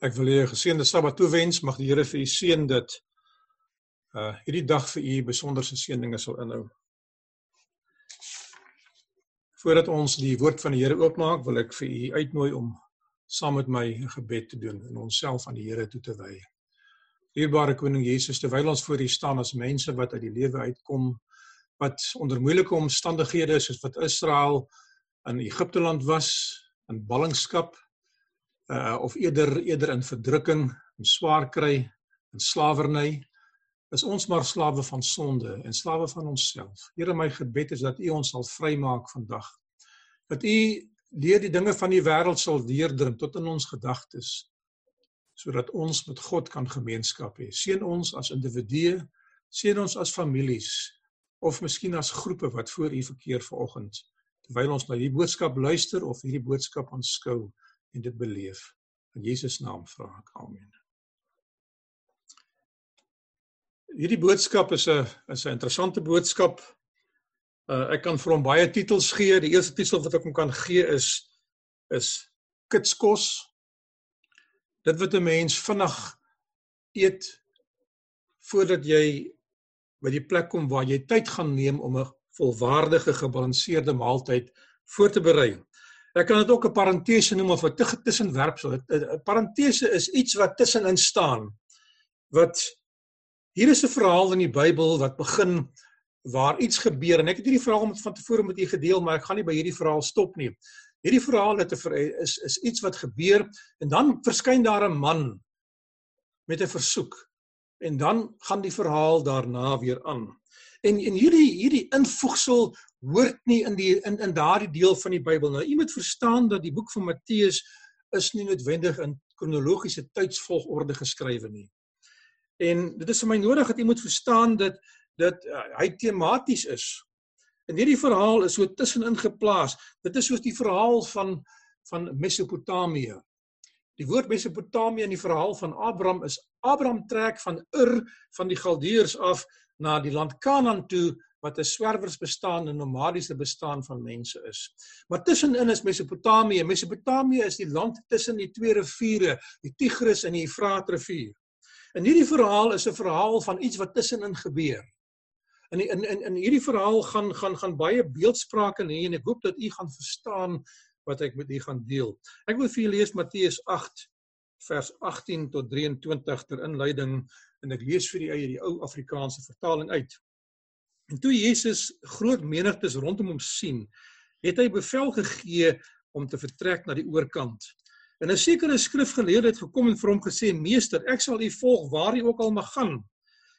Ek wil julle 'n geseënde Sabbat toewens. Mag die Here vir u seën dit uh hierdie dag vir u besonderse seëninge sal inhou. Voordat ons die woord van die Here oopmaak, wil ek vir u uitnooi om saam met my 'n gebed te doen en onsself aan die Here toe te wy. Dierbare koning Jesus, terwyl ons voor u staan as mense wat uit die lewe uitkom, wat onder moeilike omstandighede soos wat Israel in Egipte land was, in ballingskap, uh of eerder eerder in verdrukking, in swaar kry, in slawerny, is ons maar slawe van sonde en slawe van onsself. Here my gebed is dat U ons sal vrymaak vandag. Dat U deur die dinge van die wêreld sal deurdring tot in ons gedagtes sodat ons met God kan gemeenskap hê. Seën ons as individue, seën ons as families of miskien as groepe wat voor U verkeer vanoggend terwyl ons na hierdie boodskap luister of hierdie boodskap aanskou en dit beleef. In Jesus naam vra ek. Amen. Hierdie boodskap is 'n is 'n interessante boodskap. Uh ek kan vir hom baie titels gee. Die eerste titel wat ek hom kan gee is is kitskos. Dit wat 'n mens vinnig eet voordat jy by die plek kom waar jy tyd gaan neem om 'n volwaardige gebalanseerde maaltyd voor te berei. Ek kan dit ook 'n parentese noem of 'n tussenwerpsel. 'n Parentese is iets wat tussenin staan. Wat hier is 'n verhaal in die Bybel wat begin waar iets gebeur en ek het hierdie verhaal van tevore met u gedeel, maar ek gaan nie by hierdie verhaal stop nie. Hierdie verhaal het 'n is is iets wat gebeur en dan verskyn daar 'n man met 'n versoek en dan gaan die verhaal daarna weer aan. En en hierdie hierdie invoegsel hoort nie in die in in daardie deel van die Bybel nou. Jy moet verstaan dat die boek van Matteus is nie noodwendig in kronologiese tydsvolgorde geskrywe nie. En dit is vir my nodig dat jy moet verstaan dat dat uh, hy tematies is. En hierdie verhaal is so tussenin geplaas. Dit is soos die verhaal van van Mesopotamië. Die woord Mesopotamië in die verhaal van Abraham is Abraham trek van Ur van die Galdeërs af na die land Kanaan toe wat 'n swerwers bestaan en nomadiese bestaan van mense is. Maar tussenin is Mesopotamië. Mesopotamië is die land tussen die twee riviere, die Tigris en die Efraat rivier. En hierdie verhaal is 'n verhaal van iets wat tussenin gebeur. In in in in hierdie verhaal gaan gaan gaan baie beeldsprake hê en ek hoop dat u gaan verstaan wat ek met u gaan deel. Ek wil vir julle lees Matteus 8 vers 18 tot 23 ter inleiding en ek lees vir u uit die ou Afrikaanse vertaling uit. En toe Jesus groot menigtes rondom hom sien, het hy bevel gegee om te vertrek na die oorkant. En 'n sekere skrifgeleerde het gekom en vir hom gesê: "Meester, ek sal u volg waar u ook al mag gaan."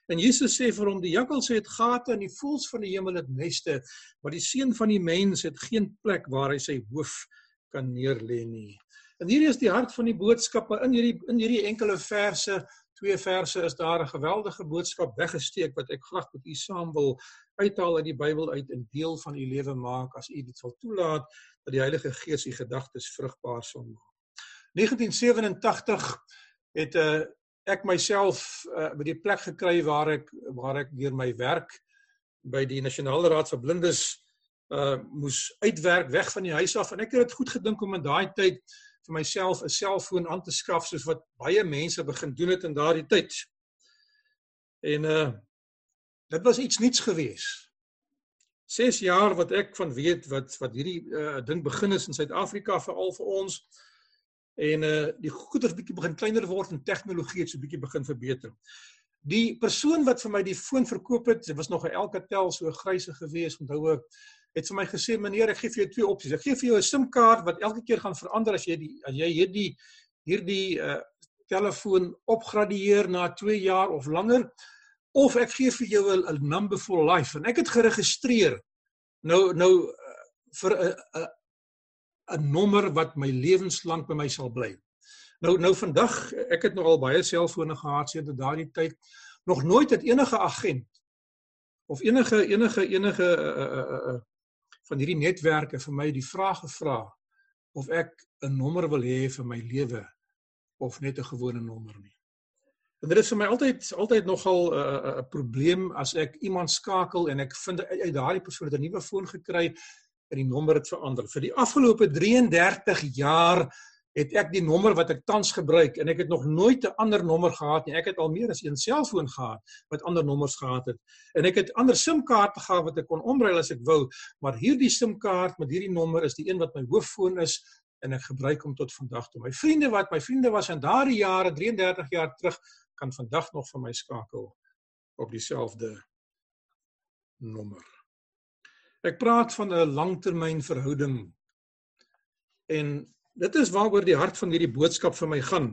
En Jesus sê vir hom: "Die jakkals het gate en die voëls van die hemel het neste, maar die seun van die mens het geen plek waar hy sy hoof kan neerlê nie." En hierdie is die hart van die boodskap in hierdie in hierdie enkele verse twee verse is daar 'n geweldige boodskap weggesteek wat ek graag met u saam wil uithaal uit die Bybel uit en deel van u lewe maak as u dit sal toelaat dat die Heilige Gees u gedagtes vrugbaar sal maak. 1987 het uh, ek myself uh, by die plek gekry waar ek waar ek deur my werk by die Nasionale Raad vir Blindes uh moes uitwerk weg van die huis af en ek het dit goed gedink om in daai tyd vir myself 'n selfoon aan te skaf soos wat baie mense begin doen het in daardie tyd. En uh dit was iets niets gewees. 6 jaar wat ek van weet wat wat hierdie uh ding begin is in Suid-Afrika veral vir ons en uh die goeders bietjie begin kleiner word en tegnologie het so bietjie begin verbeter. Die persoon wat vir my die foon verkoop het, dit was nog 'n Alcatel so gryse gewees, onthou ek het vir my gesê meneer ek gee vir jou twee opsies. Ek gee vir jou 'n SIM-kaart wat elke keer gaan verander as jy die as jy hierdie hierdie uh telefoon opgradeer na 2 jaar of langer of ek gee vir jou 'n number for life en ek het geregistreer nou nou uh, vir 'n 'n nommer wat my lewenslank by my sal bly. Nou nou vandag ek het nogal baie selfone gehad sedert daardie tyd nog nooit het enige agent of enige enige enige uh, uh, uh, van hierdie netwerke vir my die vraag gevra of ek 'n nommer wil hê vir my lewe of net 'n gewone nommer nie. En dit is vir my altyd altyd nogal 'n uh, 'n probleem as ek iemand skakel en ek vind uit, uit daardie persoon het 'n nuwe foon gekry en die nommer het verander. Vir die afgelope 33 jaar het ek die nommer wat ek tans gebruik en ek het nog nooit 'n ander nommer gehad nie. Ek het al meer as een selfoon gehad wat ander nommers gehad het. En ek het ander SIM-kaarte gehad wat ek kon omruil as ek wou, maar hierdie SIM-kaart met hierdie nommer is die een wat my hooffoon is en ek gebruik hom tot vandag toe. My vriende wat my vriende was in daardie jare 33 jaar terug kan vandag nog vir my skakel op dieselfde nommer. Ek praat van 'n langtermynverhouding. En dit is waaroor die hart van hierdie boodskap vir my gaan.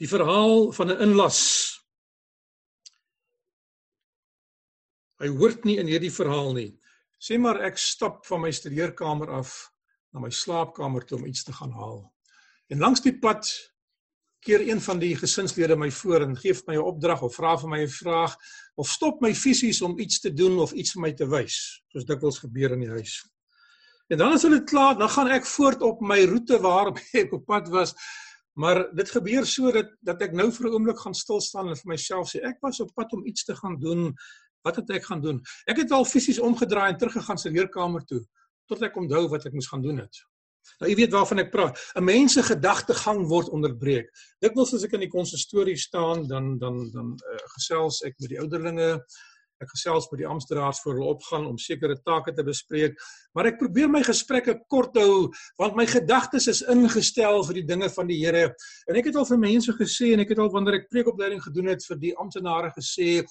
Die verhaal van 'n inlas. Hy hoort nie in hierdie verhaal nie. Sê maar ek stap van my studeerkamer af na my slaapkamer toe om iets te gaan haal. En langs die pad keer een van die gesinslede my voor en gee vir my 'n opdrag of vra vir my 'n vraag of stop my fisies om iets te doen of iets vir my te wys, soos dikwels gebeur in die huis. En dan as hulle klaar, dan gaan ek voort op my roete waarop ek op pad was. Maar dit gebeur so dat dat ek nou vir 'n oomblik gaan stil staan en vir myself sê ek was op pad om iets te gaan doen. Wat het ek gaan doen? Ek het al fisies omgedraai en teruggegaan sy leerkamer toe tot ek onthou wat ek moes gaan doen het. Nou jy weet waarvan ek praat. 'n Mens se gedagtegang word onderbreek. Dikwels as ek in die konsistorie staan, dan dan dan uh, gesels ek met die ouderlinge ek gesels met die amptenare voor hulle opgaan om sekere take te bespreek, maar ek probeer my gesprekke kort hou want my gedagtes is ingestel vir die dinge van die Here. En ek het al vir mense gesê en ek het al wanneer ek preekopleiding gedoen het vir die amptenare gesê,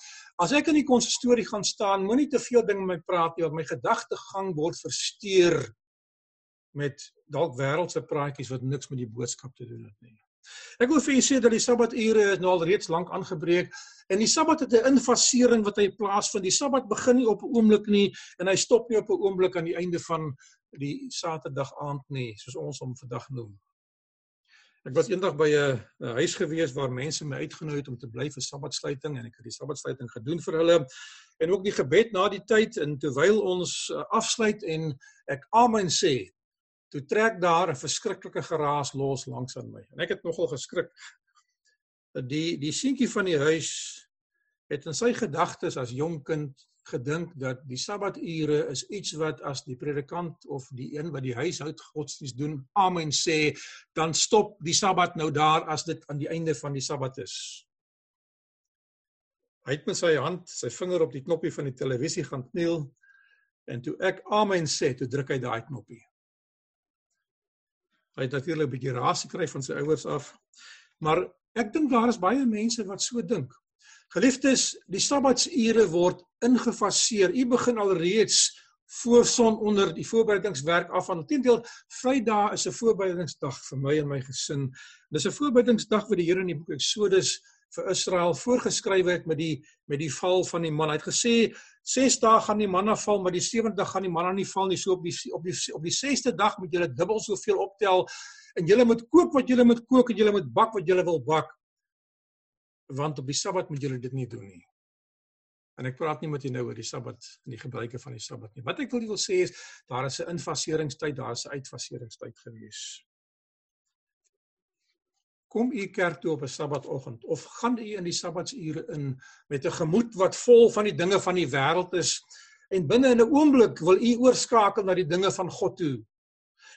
as ek in die konsistorie gaan staan, moenie te veel dinge met my praat nie want my gedagtegang word versteur met dalk wêreldse praatjies wat niks met die boodskap te doen het nie. Ek wil vir julle sê dat die Sabbature is nou al reeds lank aangebreek en die Sabbat het 'n infasering wat hy plaasvind. Die Sabbat begin nie op 'n oomblik nie en hy stop nie op 'n oomblik aan die einde van die Saterdag aand nie, soos ons hom vandag noem. Ek was eendag by 'n huis gewees waar mense my uitgenooi het om te bly vir Sabbatsluiting en ek het die Sabbatsluiting gedoen vir hulle en ook die gebed na die tyd en terwyl ons uh, afsluit en ek amen sê toe trek daar 'n verskriklike geraas los langs aan my. En ek het nogal geskrik. Die die seentjie van die huis het in sy gedagtes as jong kind gedink dat die Sabbature is iets wat as die predikant of die een wat die huishoud godsdienst doen amen sê, dan stop die Sabbat nou daar as dit aan die einde van die Sabbat is. Hy het met sy hand, sy vinger op die knoppie van die televisie gaan kniel en toe ek amen sê, toe druk hy daai knoppie. Hy het natuurlik 'n bietjie raas gekry van sy ouers af. Maar ek dink daar is baie mense wat so dink. Geliefdes, die Sabbatsure word ingefaseer. U begin alreeds voor son onder die voorbereidingswerk af van teendeel Vrydag is 'n voorbereidingsdag vir my en my gesin. Dis 'n voorbereidingsdag wat die Here in die boek Eksodus vir Israel voorgeskryf het met die met die val van die man. Hy het gesê 6 dae gaan die manna val, maar die 7de dag gaan die manna nie val nie. So op die op die op die 6de dag moet julle dubbel soveel optel en julle moet kook wat julle moet kook en julle moet bak wat julle wil bak. Want op die Sabbat moet julle dit nie doen nie. En ek praat nie met julle nou oor die Sabbat en die gebruike van die Sabbat nie. Wat ek wil wil sê is daar is 'n infaseringstyd, daar is 'n uitfaseringstyd gewees kom u kerk toe op 'n Sabbatoggend of gaan u in die Sabbatsure in met 'n gemoed wat vol van die dinge van die wêreld is en binne in 'n oomblik wil u oorskakel na die dinge van God toe.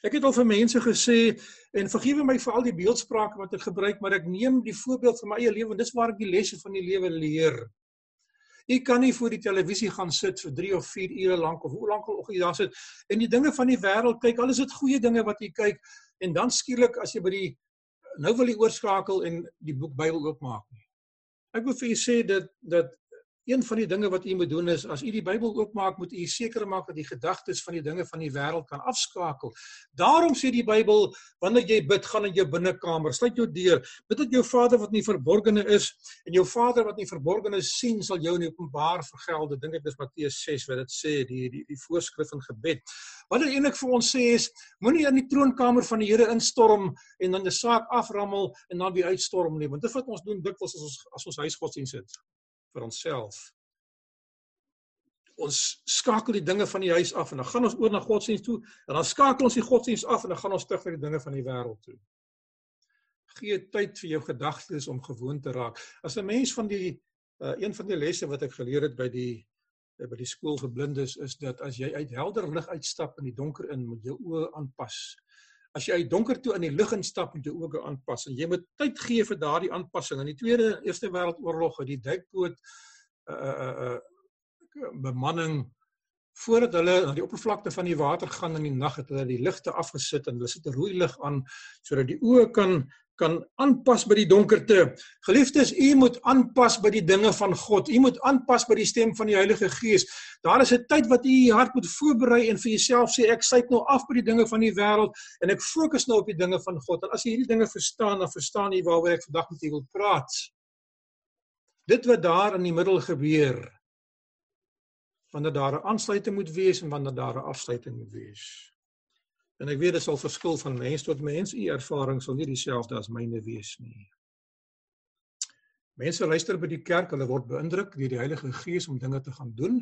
Ek het al vir mense gesê en vergewe my vir al die beeldsprake wat ek gebruik, maar ek neem die voorbeeld van my eie lewe en dis waar ek die lesse van die lewe leer. U kan nie voor die televisie gaan sit vir 3 of 4 ure lank of hoe lank al jy daar sit en die dinge van die wêreld kyk. Al is dit goeie dinge wat jy kyk en dan skielik as jy by die nou wil jy oorskakel en die boek Bybel oopmaak nie. Ek wil vir julle sê dat dat een van die dinge wat u moet doen is as u die Bybel oopmaak, moet u seker maak dat die gedagtes van die dinge van die wêreld kan afskakel. Daarom sê die Bybel, wanneer jy bid, gaan in jou binnekamer, sluit jou deur, bid tot jou Vader wat nie verborgene is en jou Vader wat nie verborgene sien, sal jou in openbaar vergelde. Dink ek dis Matteus 6 wat dit sê, die die die voorskrif in gebed. Wat dit eintlik vir ons sê is, moenie in die troonkamer van die Here instorm en dan 'n saak aframmel en dan weer uitstorm nie, want dit wat ons doen dikwels as ons as ons huisgodsdienst het vir onsself. Ons skakel die dinge van die huis af en dan gaan ons oor na godsdienst toe en dan skakel ons die godsdienst af en dan gaan ons terug na die dinge van die wêreld toe. Gee tyd vir jou gedagtes om gewoon te raak. As 'n mens van die uh, een van die lesse wat ek geleer het by die uh, by die skool vir blindes is dat as jy uit helder lig uitstap in die donker in, moet jou oë aanpas as jy uit donker toe in die lig instap moet jy ook aanpas en jy moet tyd gee vir daardie aanpassing. In die Tweede Eerste Wêreldoorlog het die duikboot uh uh uh bemanning voordat hulle na die oppervlakte van die water gaan in die nag het hulle die ligte afgesit en hulle sit 'n rooi lig aan sodat die oë kan kan aanpas by die donkerte. Geliefdes, u moet aanpas by die dinge van God. U moet aanpas by die stem van die Heilige Gees. Daar is 'n tyd wat u u hart moet voorberei en vir jouself sê ek syt nou af by die dinge van die wêreld en ek fokus nou op die dinge van God. En as jy hierdie dinge verstaan, dan verstaan jy waaroor ek vandag met u wil praat. Dit wat daar in die middel gebeur, wanneer daar 'n aansluiting moet wees en wanneer daar 'n afsluiting moet wees. En ek weet dit sal verskil van mens tot mens, u ervaring sal nie dieselfde as myne wees nie. Mense luister by die kerk, hulle word beïndruk deur die Heilige Gees om dinge te gaan doen.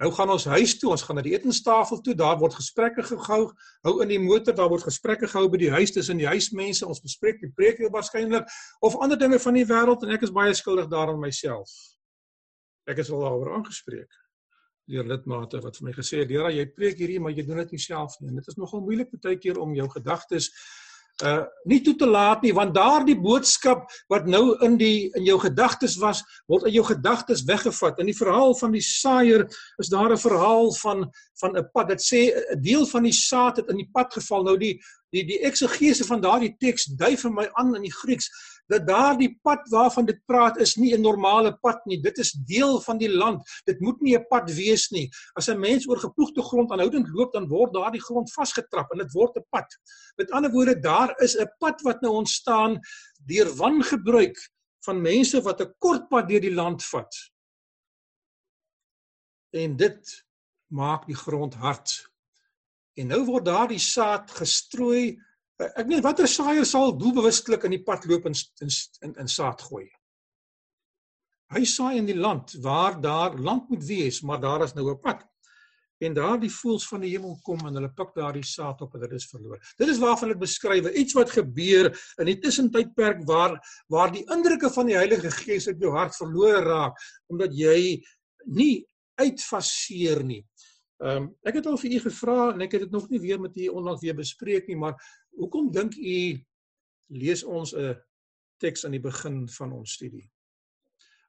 Nou gaan ons huis toe, ons gaan na die etenstafel toe, daar word gesprekke gehou, hou in die motor, daar word gesprekke gehou by die huis tussen die huismense, ons bespreek die preek weer waarskynlik of ander dinge van die wêreld en ek is baie skuldig daaraan myself. Ek is al daaroor aangespreek deur lidmate wat vir my gesê het, "Dera, jy preek hierdie, maar jy doen dit nie self nie." En dit is nogal moeilik baie keer om jou gedagtes uh nie toe te laat nie, want daardie boodskap wat nou in die in jou gedagtes was, word uit jou gedagtes weggevat. In die verhaal van die saaier is daar 'n verhaal van van 'n pad. Dit sê 'n deel van die saad het in die pad geval. Nou die die die eksegese van daardie teks dui vir my aan in die Grieks dat daardie pad waarvan dit praat is nie 'n normale pad nie. Dit is deel van die land. Dit moet nie 'n pad wees nie. As 'n mens oor geploegde grond aanhoudend loop, dan word daardie grond vasgetrap en dit word 'n pad. Met ander woorde, daar is 'n pad wat nou ontstaan deur wangebruik van mense wat 'n kort pad deur die land vat. En dit maak die grond hard. En nou word daardie saad gestrooi ek weet watter saaier sal doelbewustelik in die pad loop en in in, in saad gooi. Hy saai in die land waar daar land moet wees, maar daar is nou 'n pad. En daar die voëls van die hemel kom en hulle pik daardie saad op en dit is verloor. Dit is waarvan ek beskryf iets wat gebeur in die tussentydperk waar waar die indrukke van die Heilige Gees uit jou hart verloor raak omdat jy nie uitfaseer nie. Ehm um, ek het al vir u gevra en ek het dit nog nie weer met u onlangs weer bespreek nie, maar hoekom dink u lees ons 'n teks aan die begin van ons studie?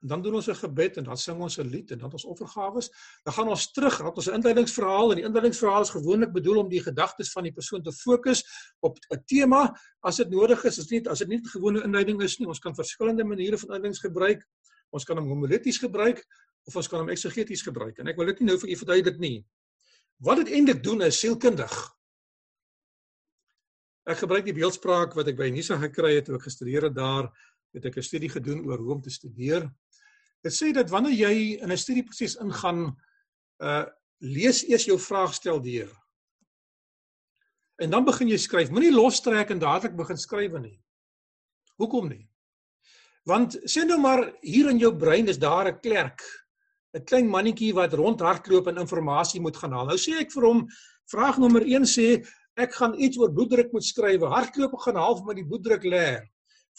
En dan doen ons 'n gebed en dan sing ons 'n lied en dan ons offergawes. Dan gaan ons terug, dan ons inleidingsverhaal en die inleidingsverhaal is gewoonlik bedoel om die gedagtes van die persoon te fokus op 'n tema as dit nodig is. As dit as dit nie 'n gewone inleiding is nie, ons kan verskillende maniere van inleidings gebruik. Ons kan hom homileties gebruik of ons kan hom eksegeties gebruik. En ek wil dit nie nou vir u verduidelik nie. Wat dit eintlik doen is sielkundig. Ek gebruik die beeldspraak wat ek by Nisa gekry het toe ek gestudeer het daar, het ek 'n studie gedoen oor hoe om te studeer. Dit sê dat wanneer jy in 'n studieproses ingaan, uh lees eers jou vraagstel deur. En dan begin jy skryf. Moenie lostrek en dadelik begin skryf nie. Hoekom nie? Want sê nou maar hier in jou brein is daar 'n klerk 'n klein mannetjie wat rondhardloop en inligting moet gaan haal. Nou sê ek vir hom, vraag nommer 1 sê ek gaan iets oor bloeddruk moet skryf. Hardloop gaan half met die bloeddruk leer.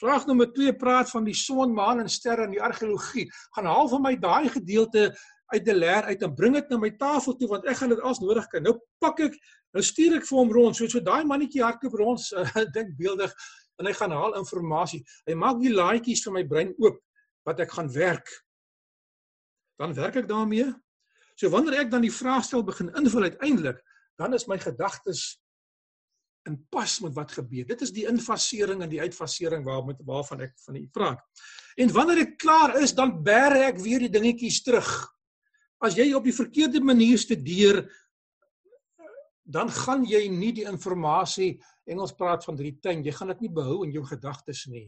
Vraag nommer 2 praat van die son, maan en sterre in die argeologie. Gaan half van my daai gedeelte uit die leer uit en bring dit na my tafel toe want ek gaan dit als nodig kry. Nou pak ek, nou stuur ek vir hom rond. So so daai mannetjie hardloop rond, uh, dink beeldig en hy gaan haal inligting. Hy maak die laaitjies vir my brein oop wat ek gaan werk dan werk ek daarmee. So wanneer ek dan die vraagstel begin invul uiteindelik, dan is my gedagtes in pas met wat gebeur. Dit is die infasering en die uitfasering waarmee waarvan ek van u praat. En wanneer ek klaar is, dan bære ek weer die dingetjies terug. As jy op die verkeerde manier studeer, dan gaan jy nie die inligting Engels praat van tyn, jy gaan dit nie behou in jou gedagtes nie.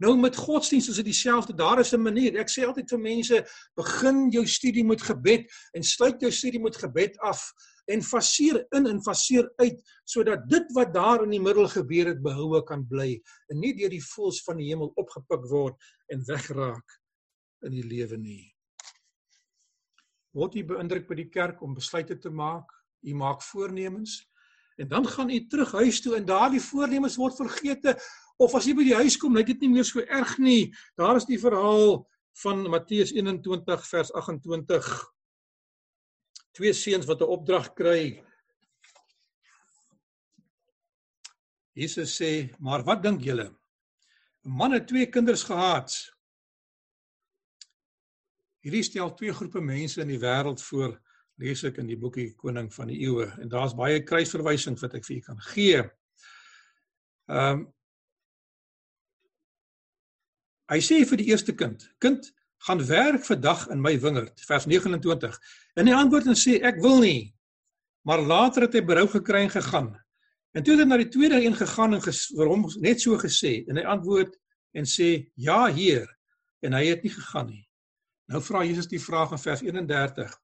Nou met godsdienst is dit dieselfde. Daar is 'n manier. Ek sê altyd vir mense, begin jou studie met gebed en sluit jou studie met gebed af en faseer in en faseer uit sodat dit wat daar in die middel gebeur het behoue kan bly en nie deur die voëls van die hemel opgepik word en wegraak in die lewe nie. Word jy beïndruk by die kerk om besluite te maak? U maak voornemens en dan gaan u terug huis toe en daardie voornemens word vergeete of as jy by die huis kom, lyk dit nie meer so erg nie. Daar is die verhaal van Matteus 21 vers 28. Twee seuns wat 'n opdrag kry. Jesus sê, "Maar wat dink julle? 'n Man het twee kinders gehad. Hierdie stel twee groepe mense in die wêreld voor, lees ek in die boekie Koning van die Eeue en daar's baie kruisverwysings wat ek vir julle kan gee. Ehm um, Hy sê vir die eerste kind: "Kind, gaan werk vandag in my wingerd." Vers 29. En hy antwoord en sê: "Ek wil nie." Maar later het hy berou gekry en gegaan. En toe het hy na die tweede een gegaan en vir hom net so gesê en hy antwoord en sê: "Ja, Heer." En hy het nie gegaan nie. Nou vra Jesus die vraag in vers 31: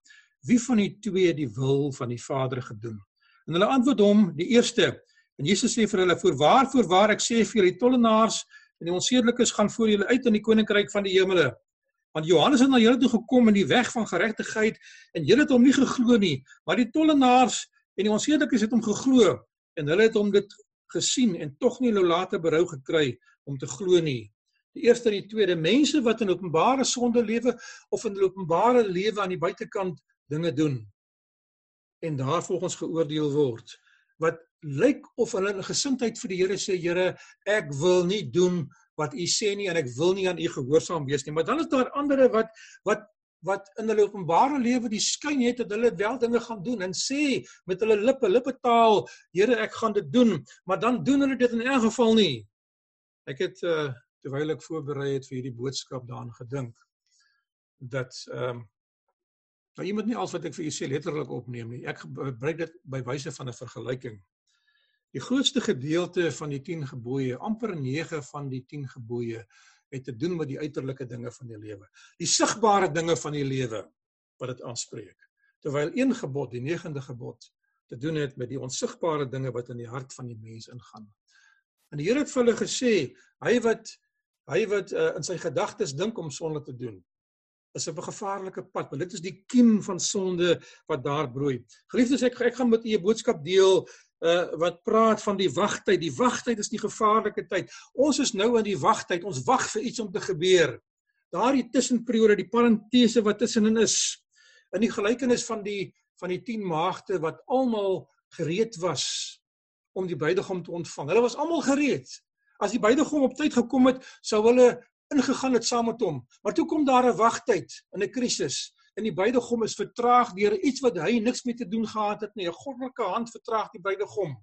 Wie van die twee die wil van die Vader gedoen? En hulle antwoord hom: Die eerste. En Jesus sê vir hulle: "Voorwaar, voorwaar, ek sê vir julle, tollenaars en die onsedelikes gaan voor julle uit in die koninkryk van die hemele. Want Johannes het na julle toe gekom in die weg van geregtigheid en julle het hom nie geglo nie, maar die tollenaars en die onsedelikes het hom geglo en hulle het hom dit gesien en tog nie nou later berou gekry om te glo nie. Die eerste en die tweede mense wat in openbare sonde lewe of in openbare lewe aan die buitekant dinge doen en daarvolgens geoordeel word wat lyk of hulle in gesindheid vir die Here sê Here ek wil nie doen wat u sê nie en ek wil nie aan u gehoorsaam wees nie maar dan is daar ander wat wat wat in hulle openbare lewe die skyn het dat hulle wel dinge gaan doen en sê met hulle lippe lippe taal Here ek gaan dit doen maar dan doen hulle dit in elk geval nie ek het uh, terwyl ek voorberei het vir hierdie boodskap daaraan gedink dat ehm um, Nou jy moet nie als wat ek vir u sê letterlik opneem nie. Ek gebruik dit by wyse van 'n vergelyking. Die grootste gedeelte van die 10 gebooie, amper 9 van die 10 gebooie, het te doen met die uiterlike dinge van die lewe. Die sigbare dinge van die lewe wat dit aanspreek. Terwyl een gebod, die 9de gebod, te doen het met die onsigbare dinge wat in die hart van die mens ingaan. En die Here het vir hulle gesê, hy wat hy wat uh, in sy gedagtes dink om sonde te doen, is op 'n gevaarlike pad, want dit is die kiem van sonde wat daar broei. Geliefdes, ek ek gaan met u 'n boodskap deel uh wat praat van die wagtyd. Die wagtyd is die gevaarlike tyd. Ons is nou in die wagtyd. Ons wag vir iets om te gebeur. Daardie tussenperiode, die parentese wat tussenin is. In die gelykenis van die van die 10 maagde wat almal gereed was om die bruidegom te ontvang. Hulle was almal gereed. As die bruidegom op tyd gekom het, sou hulle ingegaan het saam met hom. Maar toe kom daar 'n wagtyd in 'n krisis en die bruidegom is vertraag deur iets wat hy niks mee te doen gehad het nie. 'n Goddelike hand vertraag die bruidegom.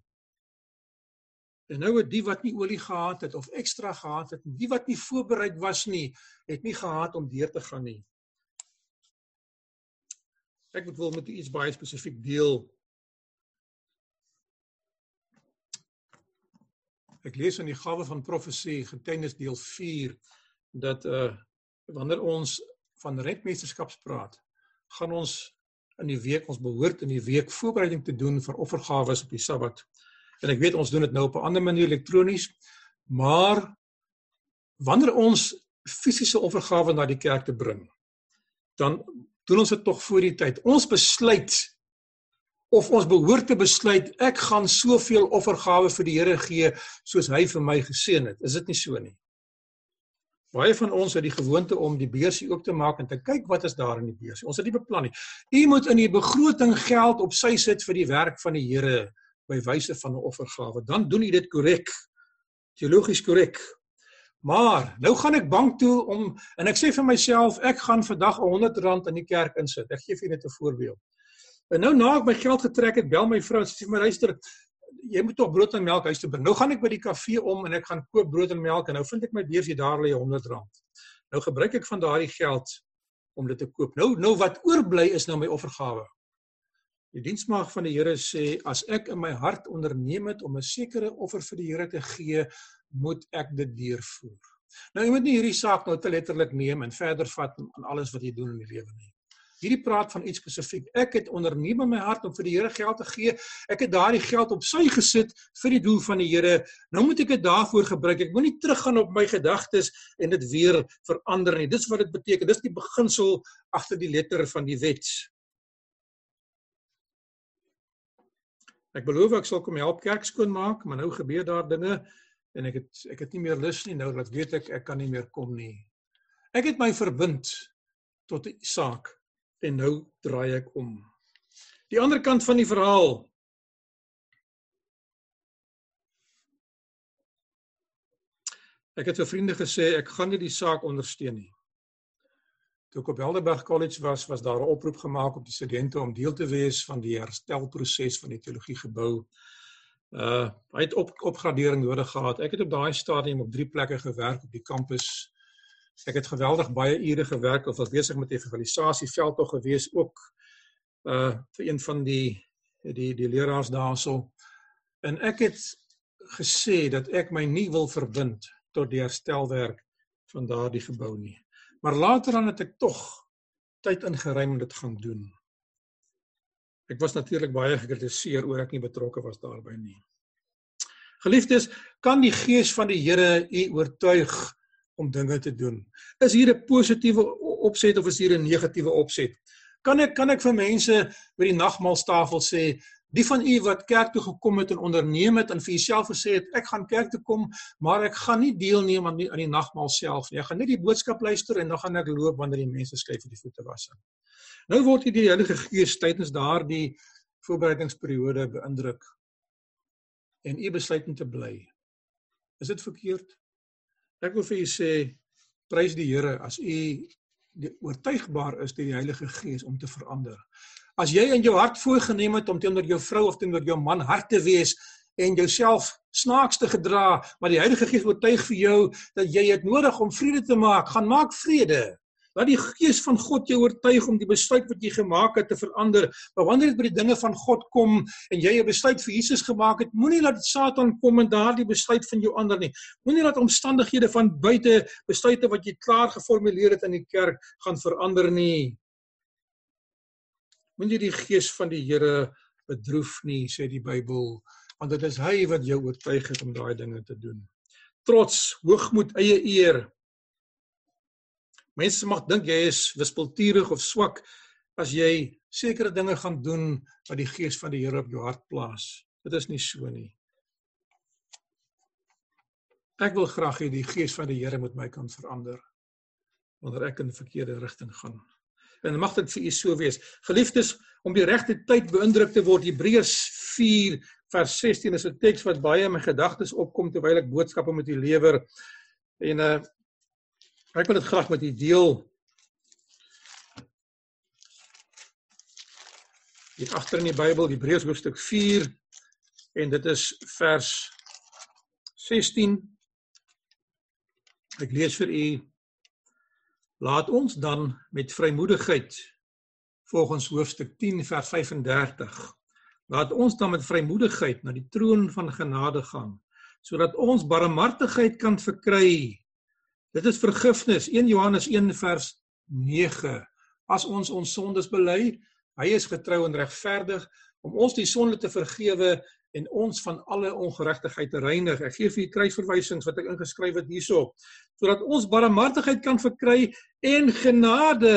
En nou het die wat nie olie gehad het of ekstra gehad het, die wat nie voorbereid was nie, het nie gehad om deur te gaan nie. Ek wil met iets baie spesifiek deel. Ek lees in die gawe van profesie, getuienis deel dat uh wanneer ons van redmeesterskap praat, gaan ons in die week ons behoort in die week voorbereiding te doen vir offergawe op die Sabbat. En ek weet ons doen dit nou op 'n ander manier elektronies, maar wanneer ons fisiese offergawe na die kerk te bring, dan doen ons dit tog voor die tyd. Ons besluit of ons behoort te besluit ek gaan soveel offergawe vir die Here gee soos hy vir my geseën het. Is dit nie so nie? Baie van ons het die gewoonte om die beursie oop te maak en te kyk wat is daar in die beursie. Ons het nie beplan nie. U moet in die begroting geld op sy sit vir die werk van die Here by wyse van 'n offergawe. Dan doen u dit korrek. Teologies korrek. Maar nou gaan ek bank toe om en ek sê vir myself ek gaan vandag 'n 100 rand in die kerk insit. Ek gee vir net 'n voorbeeld. En nou na ek my geld getrek het, bel my vrou en sê my luister, jy moet tog brood en melk huis toe bring. Nou gaan ek by die kafee om en ek gaan koop brood en melk en nou vind ek my beursie daar lê R100. Nou gebruik ek van daardie geld om dit te koop. Nou nou wat oorbly is nou my offergawe. Die diensmaag van die Here sê as ek in my hart onderneem het om 'n sekere offer vir die Here te gee, moet ek dit deurvoer. Nou jy moet nie hierdie saak nou te letterlik neem en verder vat aan alles wat jy doen in die lewe nie. Hierdie praat van iets spesifiek. Ek het onderneem in my hart om vir die Here geld te gee. Ek het daardie geld op sy gesit vir die doel van die Here. Nou moet ek dit daarvoor gebruik. Ek moenie teruggaan op my gedagtes en dit weer verander nie. Dis wat dit beteken. Dis die beginsel agter die letter van die wet. Ek beloof ek sal kom help kerk skoonmaak, maar nou gebeur daar dinge en ek het ek het nie meer lus nie nou dat weet ek ek kan nie meer kom nie. Ek het my verbind tot die saak en nou draai ek om. Die ander kant van die verhaal. Ek het vir vriende gesê ek gaan nie die saak ondersteun nie. Toe ek op Helderberg College was, was daar 'n oproep gemaak op die studente om deel te wees van die herstelproses van die teologie gebou. Uh hy het op opgradering nodig gehad. Ek het op daai stadium op drie plekke gewerk op die kampus. Ek het geweldig baie ure gewerk of was besig met evangelisasieveld veldtog gewees ook uh vir een van die die die leraars daarso. En ek het gesê dat ek my nie wil verbind tot die herstelwerk van daardie gebou nie. Maar later dan het ek tog tyd ingeruim om dit gaan doen. Ek was natuurlik baie gekritiseer oor ek nie betrokke was daarbey nie. Geliefdes, kan die gees van die Here u oortuig om dinge te doen? Is hier 'n positiewe opset of is hier 'n negatiewe opset? Kan ek kan ek vir mense by die nagmaaltafel sê, die van u wat kerk toe gekom het en onderneem het en vir jouself gesê het ek gaan kerk toe kom, maar ek gaan nie deelneem aan die aan die nagmaal self nie. Ek gaan net die boodskap luister en dan gaan ek loop wanneer die mense skryf vir die voete was. Nou word jy die Heilige Gees tydens daardie voorbereidingsperiode beïndruk en u besluit om te bly. Is dit verkeerd? Ek wil vir u sê prys die Here as u oortuigbaar is deur die Heilige Gees om te verander. As jy in jou hart voorgenem het om teenoor jou vrou of teenoor jou man hard te wees en jouself snaaks te gedra, maar die Heilige Gees oortuig vir jou dat jy dit nodig om vrede te maak, gaan maak vrede. Laat die gees van God jou oortuig om die besluit wat jy gemaak het te verander. Maar wanneer dit by die dinge van God kom en jy 'n besluit vir Jesus gemaak het, moenie laat Satan kom en daardie besluit van jou ander nie. Moenie laat omstandighede van buite besluite wat jy klaar geformuleer het in die kerk gaan verander nie. Moenie die gees van die Here bedroef nie, sê die Bybel, want dit is hy wat jou oortuig het om daai dinge te doen. Trots, hoogmoed, eie eer, Mense mag dink jy is wispelturig of swak as jy sekere dinge gaan doen wat die gees van die Here op jou hart plaas. Dit is nie so nie. Ek wil graag hê die gees van die Here moet my kan verander wanneer ek in 'n verkeerde rigting gaan. En mag dit vir u so wees. Geliefdes, om die regte tyd beïndruk te word, Hebreërs 4 vers 16 is 'n teks wat baie in my gedagtes opkom terwyl ek boodskappe met u lewer. En uh Ek wil dit graag met u deel. Hier agter in die Bybel, Hebreërs hoofstuk 4 en dit is vers 16. Ek lees vir u Laat ons dan met vrymoedigheid volgens hoofstuk 10 vers 35 Laat ons dan met vrymoedigheid na die troon van genade gaan sodat ons barmhartigheid kan verkry Dit is vergifnis 1 Johannes 1 vers 9. As ons ons sondes bely, hy is getrou en regverdig om ons die sonde te vergewe en ons van alle ongeregtigheid te reinig. Ek gee vir u kruisverwysings wat ek ingeskryf het hierso sodat ons barmhartigheid kan verkry en genade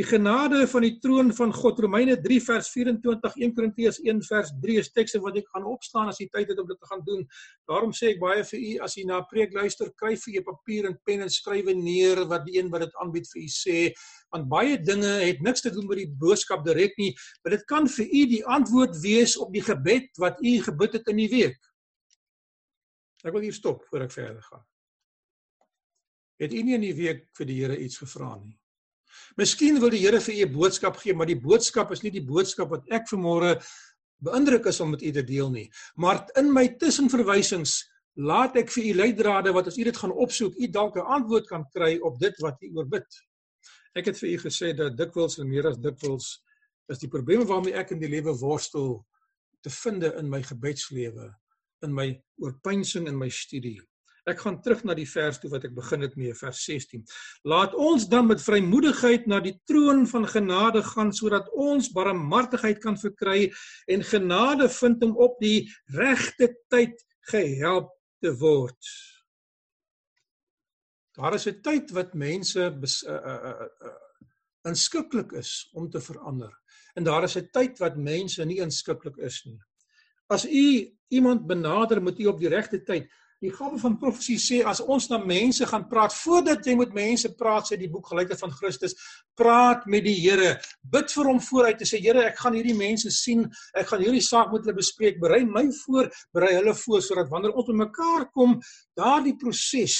Die genade van die troon van God Romeine 3 vers 24 1 Korintiërs 1 vers 3 is tekste wat ek gaan opstaan as jy tyd het om dit te gaan doen. Daarom sê ek baie vir u as jy na 'n preek luister, kry vir jou papier en pen en skrywe neer wat die een wat dit aanbied vir u sê, want baie dinge het niks te doen met die boodskap direk nie, maar dit kan vir u die antwoord wees op die gebed wat u gebid het in die week. Ek wil hier stop voor ek verder gaan. Het u nie in die week vir die Here iets gevra nie? Miskien wil die Here vir u 'n boodskap gee, maar die boodskap is nie die boodskap wat ek vanmôre beïndruk is om met u te deel nie. Maar in my tussenverwysings laat ek vir u leidrade wat as u dit gaan opsoek, u dalk 'n antwoord kan kry op dit wat u oorbid. Ek het vir u gesê dat dikwels en meer as dikwels is die probleme waarmee ek in die lewe worstel te vind in my gebedslewe, in my oorpeinsing en my studie. Ek gaan terug na die vers toe wat ek begin het mee, vers 16. Laat ons dan met vrymoedigheid na die troon van genade gaan sodat ons barmhartigheid kan verkry en genade vind om op die regte tyd gehelp te word. Daar is 'n tyd wat mense uh, uh, uh, inskikkelik is om te verander. En daar is 'n tyd wat mense nie inskikkelik is nie. As u iemand benader, moet u op die regte tyd Die gawe van profesie sê as ons na mense gaan praat voordat jy met mense praat sê die boek gelykheid van Christus praat met die Here. Bid vir hom vooruit en sê Here ek gaan hierdie mense sien. Ek gaan hierdie saak met hulle bespreek. Berei my voor berei hulle voor sodat wanneer ons bymekaar kom daardie proses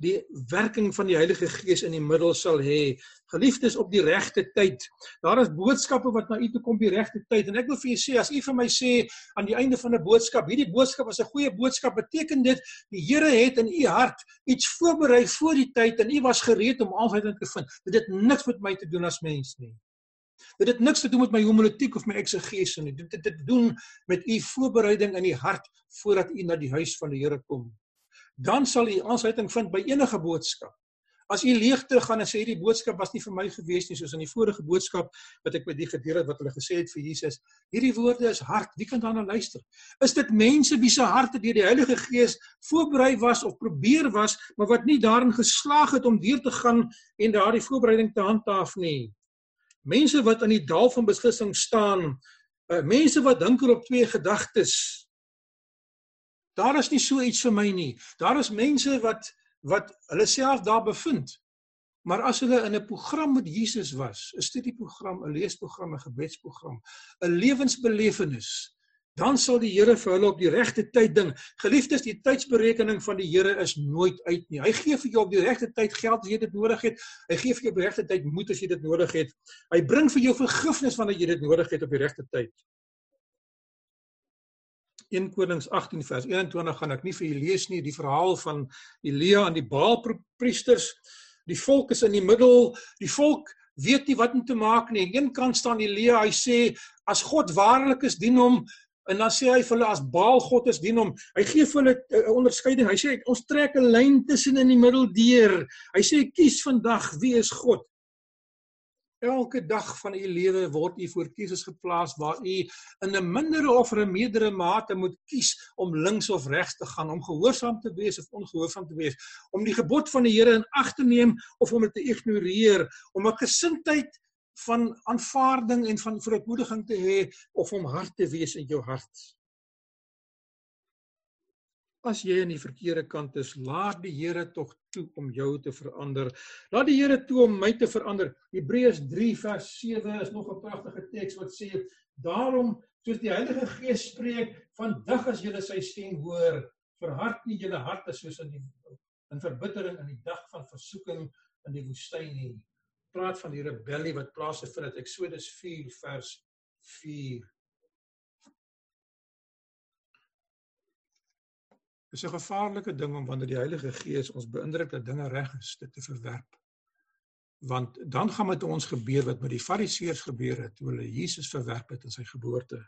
die werking van die Heilige Gees in die middel sal hê. Geliefdes op die regte tyd. Daar is boodskappe wat na u toe kom die regte tyd en ek wil vir julle sê as u vir my sê aan die einde van 'n boodskap, hierdie boodskap is 'n goeie boodskap, beteken dit die Here het in u hart iets voorberei voor die tyd en u was gereed om aansluiting te vind. Dit het niks met my te doen as mens nie. Dit het niks te doen met my homiletiek of my eksegese nie. Dit het te doen met u voorbereiding in die hart voordat u na die huis van die Here kom dan sal u aansluiting vind by enige boodskap. As u leeg teruggaan en sê hierdie boodskap was nie vir my gewees nie soos in die vorige boodskap wat ek by die gedeel het wat hulle gesê het vir Jesus, hierdie woorde is hard, wie kan daarna luister? Is dit mense wie se harte deur die Heilige Gees voorberei was of probeer was, maar wat nie daarin geslaag het om deur te gaan en daardie voorbereiding te handhaaf nie? Mense wat in die dal van beslissing staan, uh, mense wat dink oor op twee gedagtes, Daar is nie so iets vir my nie. Daar is mense wat wat hulle self daar bevind. Maar as hulle in 'n program met Jesus was, 'n studieprogram, 'n leesprogram, 'n gebedsprogram, 'n lewensbelewenis, dan sal die Here vir hulle op die regte tyd ding. Geliefdes, die tydsberekening van die Here is nooit uit nie. Hy gee vir jou op die regte tyd geld as jy dit nodig het. Hy gee vir jou op die regte tyd moed as jy dit nodig het. Hy bring vir jou vergifnis wanneer jy dit nodig het op die regte tyd. 1 Konings 18 vers 21 gaan ek nie vir julle lees nie die verhaal van Elia en die Baal priesters. Die volk is in die middel, die volk weet nie wat om te maak nie. Aan een kant staan Elia, hy sê as God waarlik is, dien hom en dan sê hy vir hulle as Baal God is, dien hom. Hy gee vir hulle 'n onderskeiding. Hy sê ons trek 'n lyn tussen in die middel deur. Hy sê kies vandag wie is God. Elke dag van u lewe word u voor keuses geplaas waar u in 'n mindere of 'n meerdere mate moet kies om links of regs te gaan, om gehoorsaam te wees of ongehoorsaam te wees, om die gebod van die Here in ag te neem of om dit te ignoreer, om 'n gesindheid van aanvaarding en van verootmoediging te hê of om hard te wees in jou hart. As jy aan die verkeerde kant is, laat die Here tog toe om jou te verander. Laat die Here toe om my te verander. Hebreërs 3 vers 7 is nog 'n pragtige teks wat sê: "Daarom, soos die Heilige Gees spreek, vandag as julle sy stem hoor, verhard nie julle harte soos in die in verbittering in die dag van versoeking in die woestyn nie." Praat van die rebellie wat plaasgevind het. Eksodus 4 vers 4. Dis 'n gevaarlike ding om wanneer die Heilige Gees ons beïndruk dat dinge reg is, dit te verwerp. Want dan gaan met ons gebeur wat met die Fariseërs gebeur het toe hulle Jesus verwerp het in sy geboorte.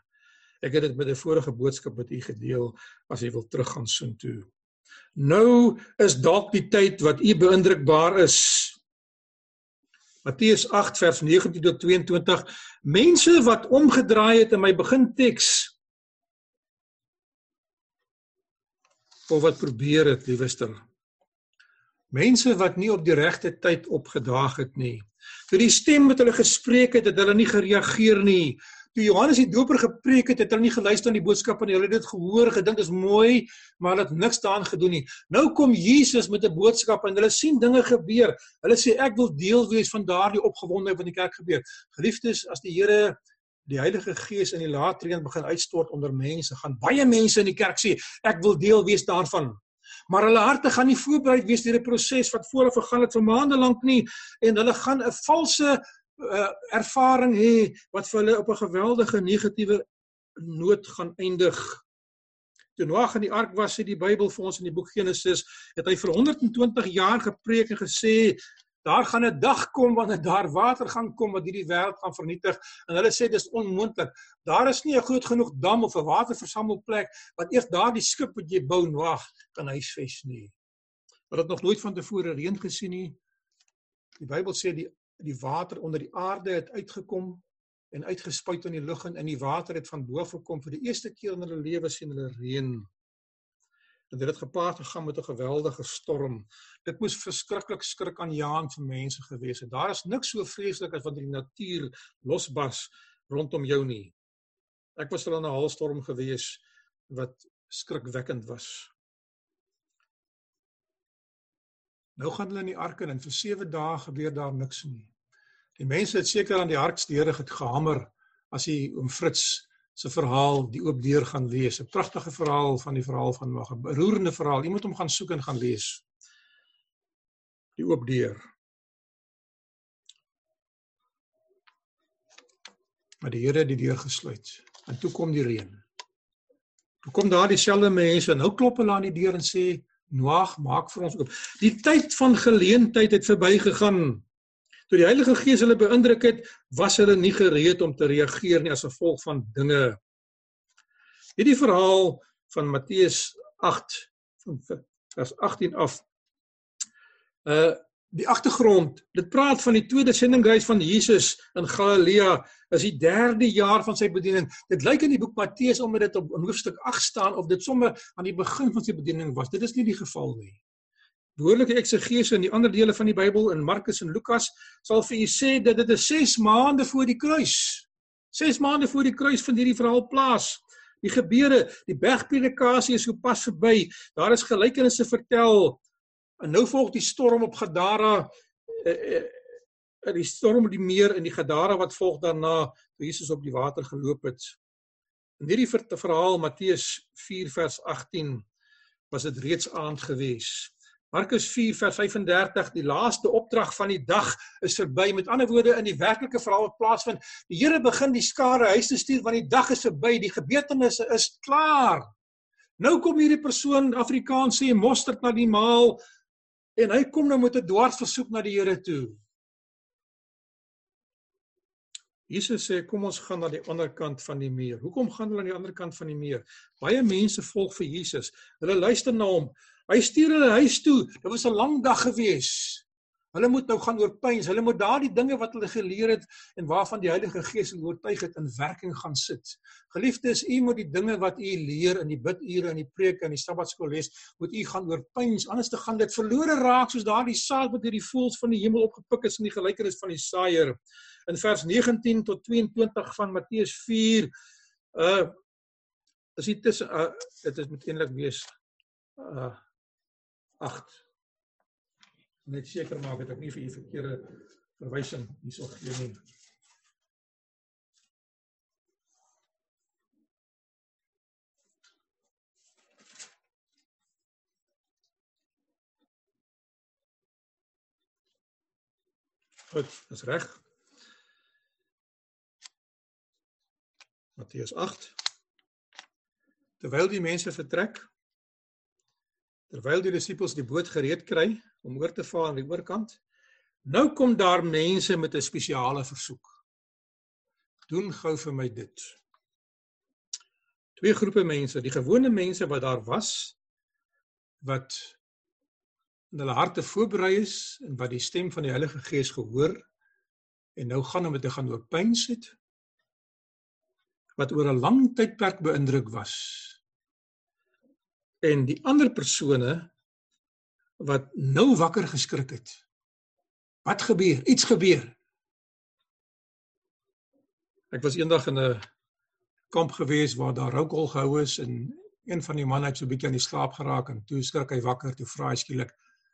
Ek het dit met 'n vorige boodskap met u gedeel as jy wil teruggaan soen toe. Nou is dalk die tyd wat u beïndrukbaar is. Matteus 8 vers 19 tot 22 Mense wat omgedraai het in my beginteks of wat probeer het, liewester. Mense wat nie op die regte tyd opgedaag het nie. Toe die stem met hulle gespreek het, het hulle nie gereageer nie. Toe Johannes die Doper gepreek het, het hulle nie geluister aan die boodskap nie. Hulle het dit gehoor, gedink is mooi, maar hulle het niks daaraan gedoen nie. Nou kom Jesus met 'n boodskap en hulle sien dinge gebeur. Hulle sê ek wil deel wees van daardie opgewondenheid wat in die kerk gebeur. Geliefdes, as die Here die Heilige Gees in die laatreen begin uitstort onder mense, gaan baie mense in die kerk sê ek wil deel wees daarvan. Maar hulle harte gaan nie voorberei wees deur 'n proses wat vooraf gegaan het vir maande lank nie en hulle gaan 'n valse uh, ervaring hê wat vir hulle op 'n geweldige negatiewe noot gaan eindig. Toe Noag in die ark was, sê die Bybel vir ons in die boek Genesis, het hy vir 120 jaar gepreek en gesê Daar gaan 'n dag kom wanneer daar water gaan kom wat hierdie wêreld gaan vernietig en hulle sê dis onmoontlik. Daar is nie 'n groot genoeg dam of 'n waterversamelplek wat eers daardie skip wat jy bou wag kan huisves nie. Maar dit nog nooit van tevore reën gesien nie. Die Bybel sê die die water onder die aarde het uitgekom en uitgespuit in die lug en in die water het van bo af gekom vir die eerste keer in hulle lewe sien hulle reën en dit het gepaard gegaan met 'n geweldige storm. Dit moes verskriklik skrik aan jaan vir mense gewees het. Daar is niks so vreeslik as wanneer die natuur losbars rondom jou nie. Ek was al in 'n haalstorm gewees wat skrikwekkend was. Nou gaan hulle in die ark in en vir 7 dae gebeur daar niks nie. Die mense het seker aan die hartsdeure gehamer as hy oom Fritz se verhaal die oop deur gaan lees. 'n Pragtige verhaal van die verhaal van Mag, 'n beroerende verhaal. Jy moet hom gaan soek en gaan lees. Die oop deur. Maar die Here het die deur gesluit. En toe kom die reën. Toe kom daar dieselfde mense en nou klop hulle aan die deur en sê Noag, maak vir ons oop. Die tyd van geleentheid het verbygegaan. Toe die Heilige Gees hulle beïndruk het, was hulle nie gereed om te reageer nie as gevolg van dinge. Hierdie verhaal van Matteus 8 van vers 18 af. Uh die agtergrond, dit praat van die tweede sendingreis van Jesus in Galilea, is die derde jaar van sy bediening. Dit lyk in die boek Matteus omdat dit op hoofstuk 8 staan of dit sommer aan die begin van sy bediening was. Dit is nie die geval nie behoorlike eksegese in die ander dele van die Bybel in Markus en Lukas sal vir u sê dat dit is 6 maande voor die kruis. 6 maande voor die kruis vind hierdie verhaal plaas. Die gebeure, die bergpredikasie is sopas verby. Daar is gelykenisse vertel. En nou volg die storm op Gadara eh, eh, eh die storm op die meer in die Gadara wat volg daarna toe Jesus op die water geloop het. In hierdie verhaal Matteus 4 vers 18 was dit reeds aand gewees. Markus 4 vers 35 die laaste opdrag van die dag is verby. Met ander woorde in die werklike verhaal wat plaasvind, die Here begin die skare huis te stuur want die dag is verby, die gebeurtenisse is klaar. Nou kom hierdie persoon Afrikaans sê mosterd na die maal en hy kom nou met 'n dwarsversoek na die Here toe. Jesus sê kom ons gaan na die ander kant van die muur. Hoekom gaan hulle aan die ander kant van die muur? Baie mense volg vir Jesus. Hulle luister na hom. Hy stuur hulle huis toe. Dit was 'n lang dag gewees. Hulle moet nou gaan oorpyns. Hulle moet daardie dinge wat hulle geleer het en waarvan die Heilige Gees hulle oortuig het in werking gaan sit. Geliefdes, u moet die dinge wat u leer in die bidure en die preke en die Sabbatskool lees, moet u gaan oorpyns. Anders te gaan dit verlore raak soos daardie saad wat deur die voëls van die hemel opgepik is in die gelykenis van die saaier. In vers 19 tot 22 van Matteus 4 uh is dit tussen uh dit is moet eintlik wees uh 8. Net seker maak dat ek nie vir u verkeerde verwysing hierso gee nie. Goed, dis reg. Matteus 8. Terwyl die mense vertrek, terwyl die disippels die boot gereed kry om oor te vaar aan die oorkant. Nou kom daar mense met 'n spesiale versoek. Doen gou vir my dit. Twee groepe mense, die gewone mense wat daar was wat in hulle harte voorberei is en wat die stem van die Heilige Gees gehoor en nou gaan om dit te gaan oorpyn sit wat oor 'n lang tydperk beïndruk was en die ander persone wat nou wakker geskrik het. Wat gebeur? Iets gebeur. Ek was eendag in 'n kamp gewees waar daar rookol gehou is en een van die manne het so 'n bietjie aan die slaap geraak en toe skrik hy wakker toe vra hy skielik: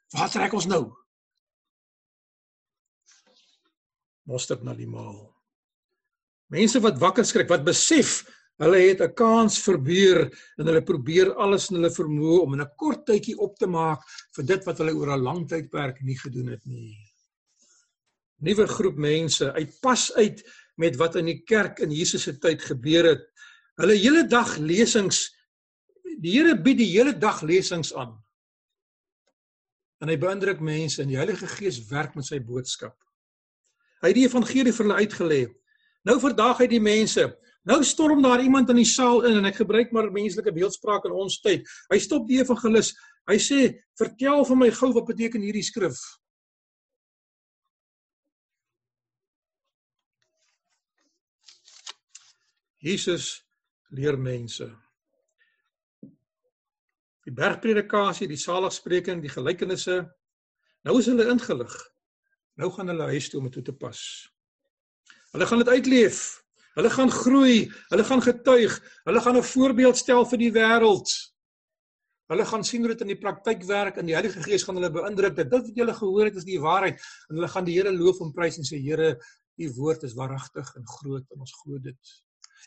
"Wat trek ons nou?" Mosterd na die maal. Mense wat wakker skrik, wat besef Hulle het 'n kans verbeur en hulle probeer alles in hulle vermoë om in 'n kort tydjie op te maak vir dit wat hulle oor 'n lang tydperk nie gedoen het nie. Nuwe groep mense uitpas uit met wat in die kerk in Jesus se tyd gebeur het. Hulle hele dag lesings die Here bied die hele dag lesings aan. En hy beïndruk mense en die Heilige Gees werk met sy boodskap. Hy het die evangelie vir hulle uitgelê. Nou verdaag hy die mense Nou storm daar iemand in die saal in en ek gebruik maar menslike beeldspraak in ons tyd. Hy stop die evangelis. Hy sê: "Vertel vir my gou wat beteken hierdie skrif?" Jesus leer mense. Die bergpredikasie, die saligspreking, die gelykenisse. Nou is hulle ingelig. Nou gaan hulle huis toe om dit toe te pas. Hulle gaan dit uitleef. Hulle gaan groei, hulle gaan getuig, hulle gaan 'n voorbeeld stel vir die wêreld. Hulle gaan sien hoe dit in die praktyk werk en die Heilige Gees gaan hulle beïndruk dat dit wat julle gehoor het is die waarheid en hulle gaan die Here loof en prys en sê Here, u woord is waaragtig en groot en ons glo dit.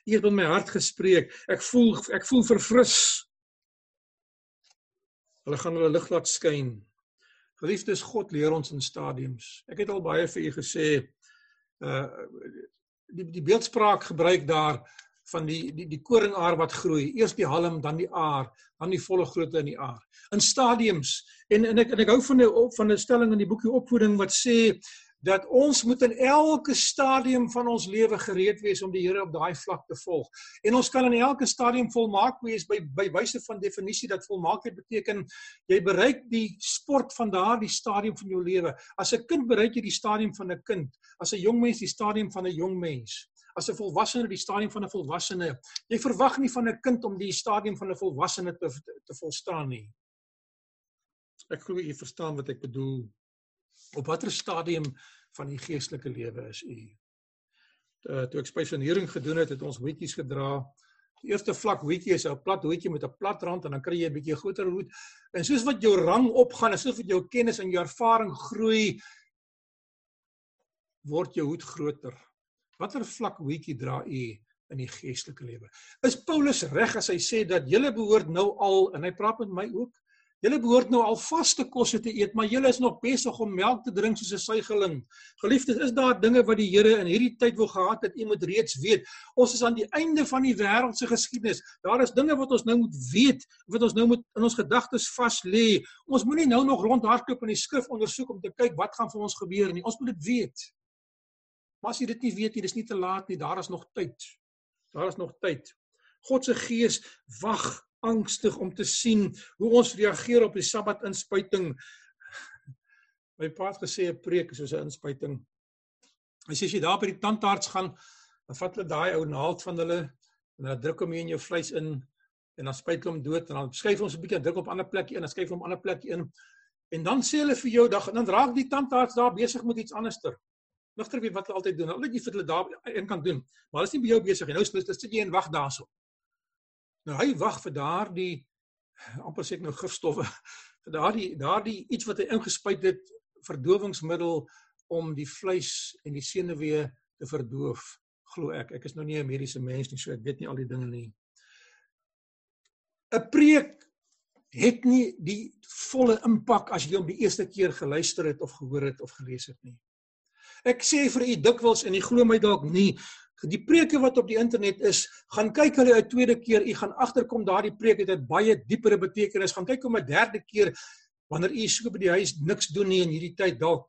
U het in my hart gespreek. Ek voel ek voel verfris. Hulle gaan hulle lig laat skyn. Geliefdes, God leer ons in stadiums. Ek het al baie vir u gesê uh die die beeldspraak gebruik daar van die die die koringaar wat groei. Eers die halm, dan die aar, dan die volle grootte in die aar. In stadiums. En en ek en ek hou van 'n van 'n stelling in die boekie opvoeding wat sê dat ons moet in elke stadium van ons lewe gereed wees om die Here op daai vlak te volg. En ons kan in elke stadium volmaak wees by by wyse van definisie dat volmaaktheid beteken jy bereik die sport van daardie stadium van jou lewe. As 'n kind bereik jy die stadium van 'n kind, as 'n jong mens die stadium van 'n jong mens as 'n volwassene die stadium van 'n volwassene. Jy verwag nie van 'n kind om die stadium van 'n volwassene te te volstaan nie. Ek glo u verstaan wat ek bedoel. Op watter stadium van die geestelike lewe is u? Uh, toe ek spesialisering gedoen het, het ons hoedjies gedra. Die eerste vlak hoedjie is 'n plat hoedjie met 'n plat rand en dan kry jy 'n bietjie groter hoed. En soos wat jou rang opgaan, soos wat jou kennis en jou ervaring groei, word jou hoed groter. Watter vlak hoetjie dra u in die geestelike lewe? Is Paulus reg as hy sê dat julle behoort nou al en hy praat met my ook Julle behoort nou al vaste kosse te eet, maar julle is nog besig om melk te drink soos 'n suigeling. Geliefdes, is daar dinge wat die Here in hierdie tyd wil gehad het, u moet reeds weet. Ons is aan die einde van die wêreld se geskiedenis. Daar is dinge wat ons nou moet weet, wat ons nou moet in ons gedagtes vas lê. Ons moenie nou nog rondhardloop in die skrif ondersoek om te kyk wat gaan vir ons gebeur nie. Ons moet dit weet. Maar as jy dit nie weet nie, dis nie te laat nie, daar is nog tyd. Daar is nog tyd. God se gees wag angstig om te sien hoe ons reageer op die Sabbat inspuiting. My pa het gesê 'n preek is soos 'n inspuiting. Hy sê as jy daar by die tandarts gaan, dan vat hulle daai ou naald van hulle en dan druk hom in jou vleis in en dan spuit hulle hom dood en dan skuif ons 'n bietjie druk op 'n ander plekkie in en skuif hom 'n ander plekkie in. En dan sê hulle vir jou dan dan raak die tandarts daar besig met iets anderster nigter weet wat hulle altyd doen. Hulle net jy vir hulle daar een kan doen. Maar hulle is nie by jou besig nie. Nou sit jy en wag daarso. Nou hy wag vir daardie amper sê ek nou gifstowwe vir daardie daardie iets wat hy ingespuit het verdowingsmiddel om die vleis en die senuwee te verdoof glo ek. Ek is nou nie 'n mediese mens nie so ek weet nie al die dinge nie. 'n preek het nie die volle impak as jy hom die eerste keer geluister het of gehoor het of gelees het nie. Ek sê vir u dikwels en u glo my dalk nie, die preke wat op die internet is, gaan kyk hulle 'n tweede keer, u gaan agterkom daardie preek het 'n baie diepere betekenis. Gaan kyk hom 'n derde keer wanneer u so by die huis niks doen nie in hierdie tyd dalk.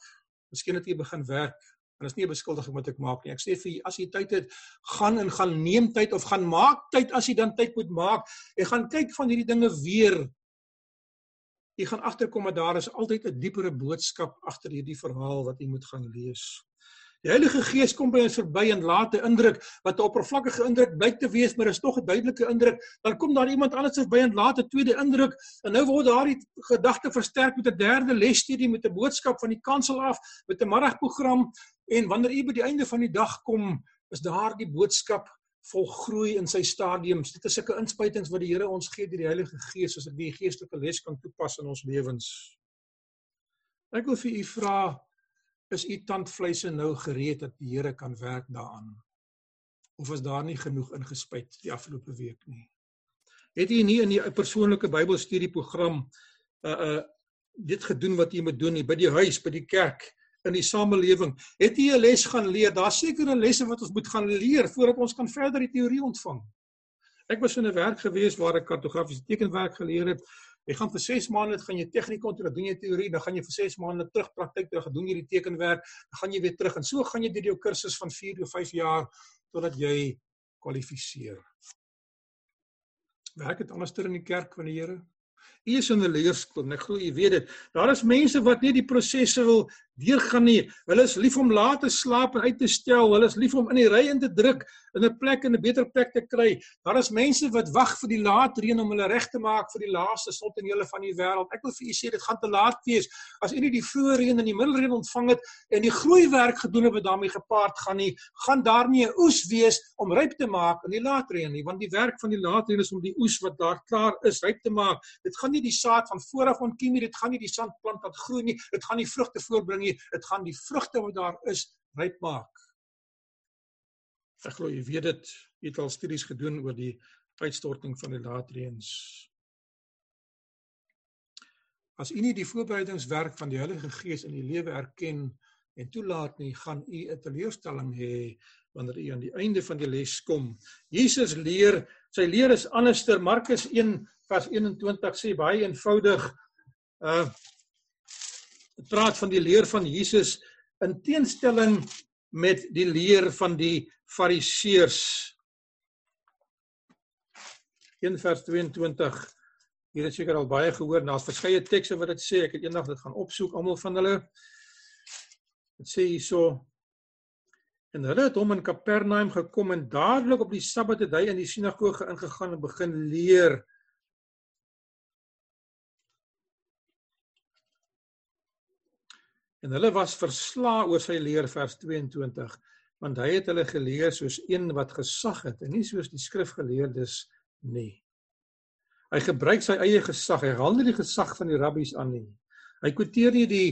Miskien het u begin werk. En is nie 'n beskuldiging wat ek maak nie. Ek sê vir u as jy tyd het, gaan en gaan neem tyd of gaan maak tyd as jy dan tyd moet maak en gaan kyk van hierdie dinge weer jy gaan agterkom dat daar is altyd 'n diepere boodskap agter hierdie verhaal wat jy moet gaan lees. Die Heilige Gees kom by ons verby en laat 'n indruk wat 'n oppervlakkige indruk blyk te wees, maar is tog 'n duidelike indruk. Dan kom daar iemand anders verby en laat 'n tweede indruk en nou word daardie gedagte versterk met 'n derde lesstudie met 'n boodskap van die kansel af met 'n middagprogram en wanneer u by die einde van die dag kom, is daardie boodskap volgroei in sy stadiums. Dit is sulke inspuitings wat die Here ons gee deur die Heilige Gees as ek die geestelike les kan toepas in ons lewens. Ek wil vir u vra is u tandvleise nou gereed dat die Here kan werk daaraan? Of is daar nie genoeg ingespuit die afgelope week nie? Het u nie in die persoonlike Bybelstudieprogram uh uh dit gedoen wat u moet doen nie by die huis, by die kerk? in die samelewing. Het jy 'n les gaan leer? Daar's sekere lesse wat ons moet gaan leer voordat ons kan verder die teorie ontvang. Ek was in 'n werk gewees waar ek kartografiese tekenwerk geleer het. Jy gaan vir 6 maande gaan jy tegniek ontwikkel, doen jy teorie, dan gaan jy vir 6 maande terug praktyk, dan doen jy die tekenwerk, dan gaan jy weer terug en so gaan jy deur jou kursus van 4 of 5 jaar totdat jy kwalifiseer. Werk dit anderster in die kerk van die Here? U is in 'n leerskool en ek glo u weet dit. Daar is mense wat nie die prosesse wil deur gaan nie. Hulle is lief om laat te slaap en uit te stel. Hulle is lief om in die ry in te druk in 'n plek in 'n beter plek te kry. Daar is mense wat wag vir die laat reën om hulle reg te maak vir die laaste slot in hele van die wêreld. Ek wil vir u sê dit gaan te laat wees as u nie die vroeë reën en die middelreën ontvang het en die groei werk gedoen het wat daarmee gepaard gaan nie, gaan daar nie 'n oes wees om ryp te maak in die laat reën nie, want die werk van die laat reën is om die oes wat daar klaar is ryp te maak. Dit gaan nie die saad van vooraf ontkiem nie, dit gaan nie die sandplant wat groei nie, dit gaan nie vrugte voortbring nie, dit gaan die vrugte wat daar is ryp maak. Ek glo jy weet dit, jy het al studies gedoen oor die uitstorting van die laatreëns. As u nie die voorbereidingswerk van die Heilige Gees in u lewe erken en toelaat nie, gaan u 'n teleurstelling hê wanneer u aan die einde van die les kom. Jesus leer, sy leer is anderster. Markus 1 vers 21 sê baie eenvoudig uh praat van die leer van Jesus in teenstelling met die leer van die fariseërs 1 vers 22 hier het seker al baie gehoor daar's verskeie tekste wat dit sê ek het eendag dit gaan opsoek almal van hulle dit sê hierso en hulle het hom in Kapernaum gekom en dadelik op die Sabbat het hy in die sinagoge ingegaan en begin leer En hulle was versla oor sy leer vers 22 want hy het hulle geleer soos een wat gesag het en nie soos die skrifgeleerdes nie. Hy gebruik sy eie gesag. Hy haal nie die gesag van die rabbies aan nie. Hy quoteer nie die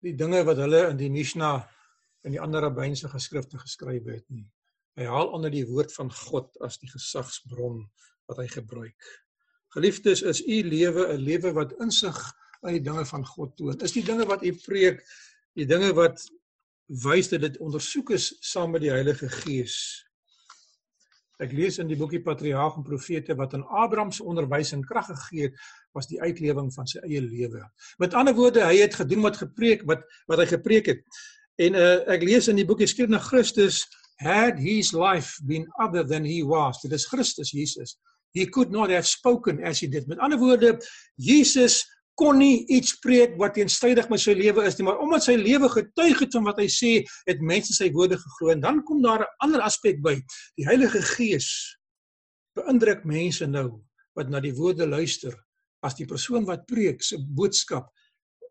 die dinge wat hulle in die Mishnah en die ander rabbynse geskrifte geskryf het nie. Hy haal onder die woord van God as die gesagsbron wat hy gebruik. Geliefdes, is u lewe 'n lewe wat insig aan die dinge van God toon. Is die dinge wat u preek, die dinge wat wys dat dit ondersoek is saam met die Heilige Gees. Ek lees in die boekie Patriarge en Profete wat aan Abraham se onderwysing krag gegee het, was die uitlewing van sy eie lewe. Met ander woorde, hy het gedoen wat gepreek wat wat hy gepreek het. En uh, ek lees in die boekie Skrif na Christus had his life been other than he was. Dit is Christus Jesus. He could not have spoken as he did. Met ander woorde, Jesus kon nie iets spreek wat teenstrydig met sy lewe is nie, maar omdat sy lewe getuig het van wat hy sê, het mense sy woorde geglo. En dan kom daar 'n ander aspek by. Die Heilige Gees beïndruk mense nou wat na die woorde luister as die persoon wat preek se boodskap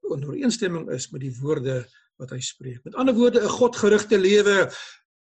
in ooreenstemming is met die woorde wat hy spreek. Met ander woorde, 'n godgerigte lewe.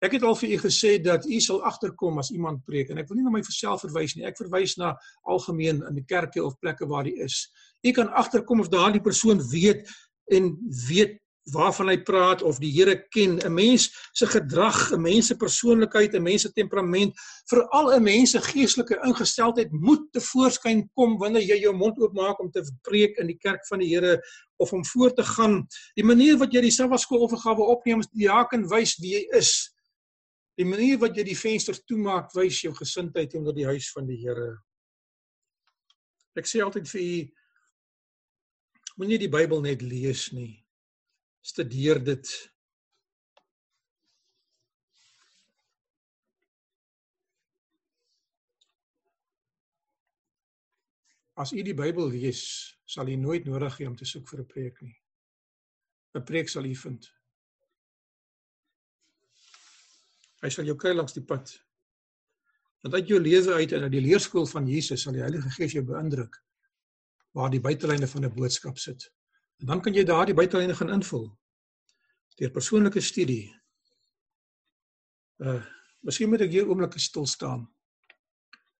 Ek het al vir u gesê dat u sal agterkom as iemand preek en ek wil nie na my self verwys nie. Ek verwys na algemeen in die kerke of plekke waar hy is. U kan agterkom of daardie persoon weet en weet waarvan hy praat of die Here ken 'n mens se gedrag, 'n mens se persoonlikheid, 'n mens se temperament, veral 'n mens se geestelike ingesteldheid moet te voorskyn kom wanneer jy jou mond oopmaak om te preek in die kerk van die Here of om voor te gaan. Die manier wat jy die Sabbatskool offergawe opneem, die diaken wys wie jy is. Die manier wat jy die vensters toemaak, wys jou gesindheid onder die huis van die Here. Ek sê altyd vir u moenie die Bybel net lees nie. Studeer dit. As u die Bybel lees, sal u nooit nodig hê om te soek vir 'n preek nie. 'n Preek sal u vind. Hy sal jou kry langs die pad. Want uit jou lewe uit en uit die leerskool van Jesus sal die Heilige Gees jou beïndruk waar die buitelyne van 'n boodskap sit. En dan kan jy daardie buitelyne gaan invul deur persoonlike studie. Uh, miskien moet ek hier oomblik stil staan.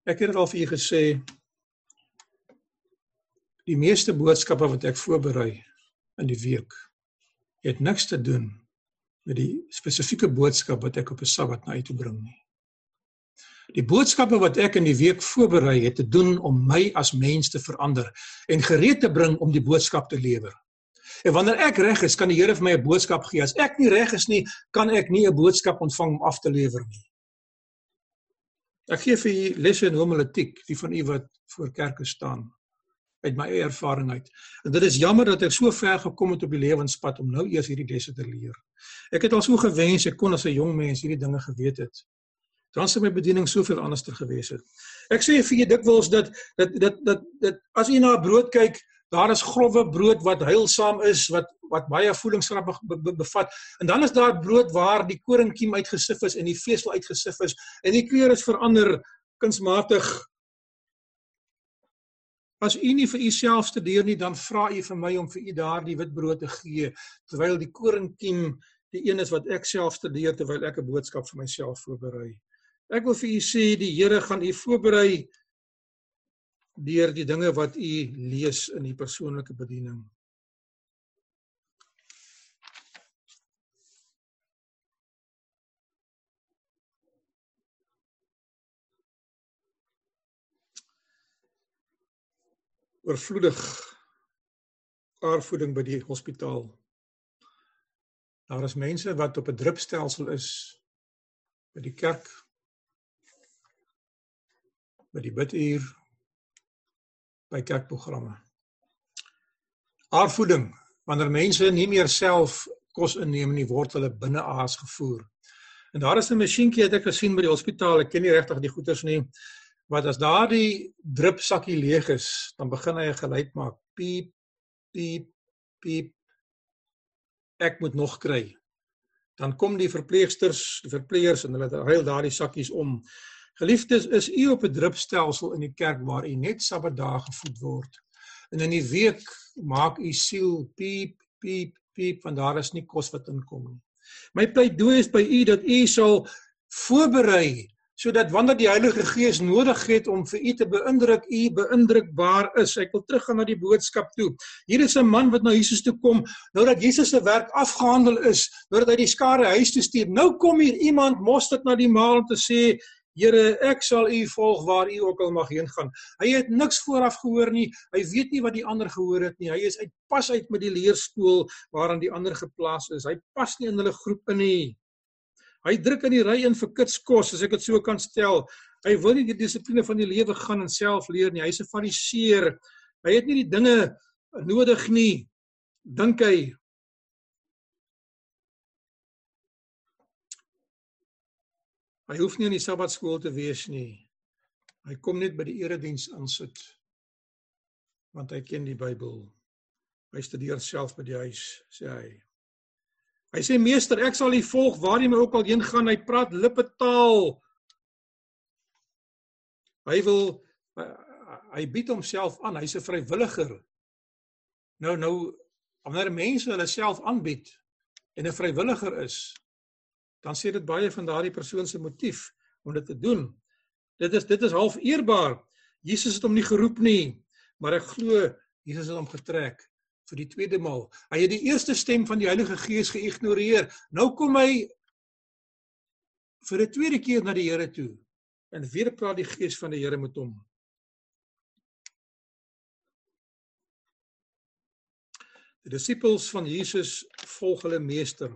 Ek het dit al vir u gesê die meeste boodskappe wat ek voorberei in die week het niks te doen met die spesifieke boodskap wat ek op 'n Sabbat na uit toe bring nie. Die boodskappe wat ek in die week voorberei het te doen om my as mens te verander en gereed te bring om die boodskap te lewer. En wanneer ek reg is, kan die Here vir my 'n boodskap gee. As ek nie reg is nie, kan ek nie 'n boodskap ontvang om af te lewer nie. Ek gee vir u lesse in homiletiek, die van u wat voor kerke staan uit my eie ervaring uit. En dit is jammer dat ek so ver gekom het op die lewenspad om nou eers hierdie lesse te leer. Ek het al so gewens ek kon as 'n jong mens hierdie dinge geweet het dan sou my bediening soveel anderster gewees het. Ek sê vir julle dikwels dat dat dat dat dat as jy na 'n brood kyk, Daar is growwe brood wat heilsaam is, wat wat baie voedingskrag be, be, bevat. En dan is daar brood waar die koringkiem uitgesif is en die vesel uitgesif is en die kleur is verander kunsmatig. As u nie vir u self studeer nie, dan vra u vir my om vir u daardie wit brood te gee terwyl die koringkiem die een is wat ek self studeer terwyl ek 'n boodskap vir myself voorberei. Ek wil vir u sê die Here gaan u voorberei deur die dinge wat u lees in die persoonlike bediening. oorvloedig aardvoeding by die hospitaal. Daar is mense wat op 'n drupstelsel is by die kerk by die biduur by kerkprogramme. Aardvoeding, wanneer mense nie meer self kos inneem nie, word hulle binne aas gevoer. En daar is 'n masjienkie wat ek gesien by die hospitaal, ek ken nie regtig die goeters nie, wat as daardie drupsakkie leeg is, dan begin hy 'n geluid maak. Piep piep piep. Ek moet nog kry. Dan kom die verpleegsters, die verpleegers en hulle ruil daardie sakkies om. Geliefdes, is u op 'n drupstelsel in die kerk waar u net Sabbatdae gevoed word. En in die week maak u siel piep piep piep want daar is nie kos wat inkom nie. My pleidooi is by u dat u sal voorberei sodat wanneer die Heilige Gees nodig het om vir u te beïndruk, u beïndrukbaar is. Ek wil teruggaan na die boodskap toe. Hier is 'n man wat na Jesus toe kom, nou dat Jesus se werk afgehandel is, nou dat hy die skare huis toe stuur. Nou kom hier iemand mos dit na die maal om te sê, Here, ek sal u volg waar u ook al mag heen gaan. Hy het niks vooraf gehoor nie. Hy weet nie wat die ander gehoor het nie. Hy is uit pas uit met die leerskool waaraan die ander geplaas is. Hy pas nie in hulle groep in nie. Hy druk in die ry in vir kitskos, as ek dit so kan stel. Hy wil nie die dissipline van die lewe gaan en self leer nie. Hy's 'n fariseer. Hy het nie die dinge nodig nie. Dink hy Hy hoef nie in die Sabbatskool te wees nie. Hy kom net by die erediens aansit. Want hy ken die Bybel. Hy studeer self by die huis, sê hy. Hy sê meester, ek sal u volg waar jy my ook al heen gaan. Hy praat lippetaal. Hy wil hy bied homself aan. Hy's 'n vrywilliger. Nou nou wanneer mense hulle self aanbied en 'n vrywilliger is, dan sê dit baie van daardie persoon se motief om dit te doen. Dit is dit is half eerbaar. Jesus het hom nie geroep nie, maar ek glo Jesus het hom getrek vir die tweede maal. Hy het die eerste stem van die Heilige Gees geïgnoreer. Nou kom hy vir 'n tweede keer na die Here toe en weer praat die Gees van die Here met hom. Die disippels van Jesus volg hulle meester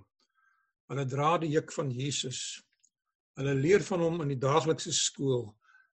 Hulle dra die juk van Jesus. Hulle leer van hom in die daaglikse skool.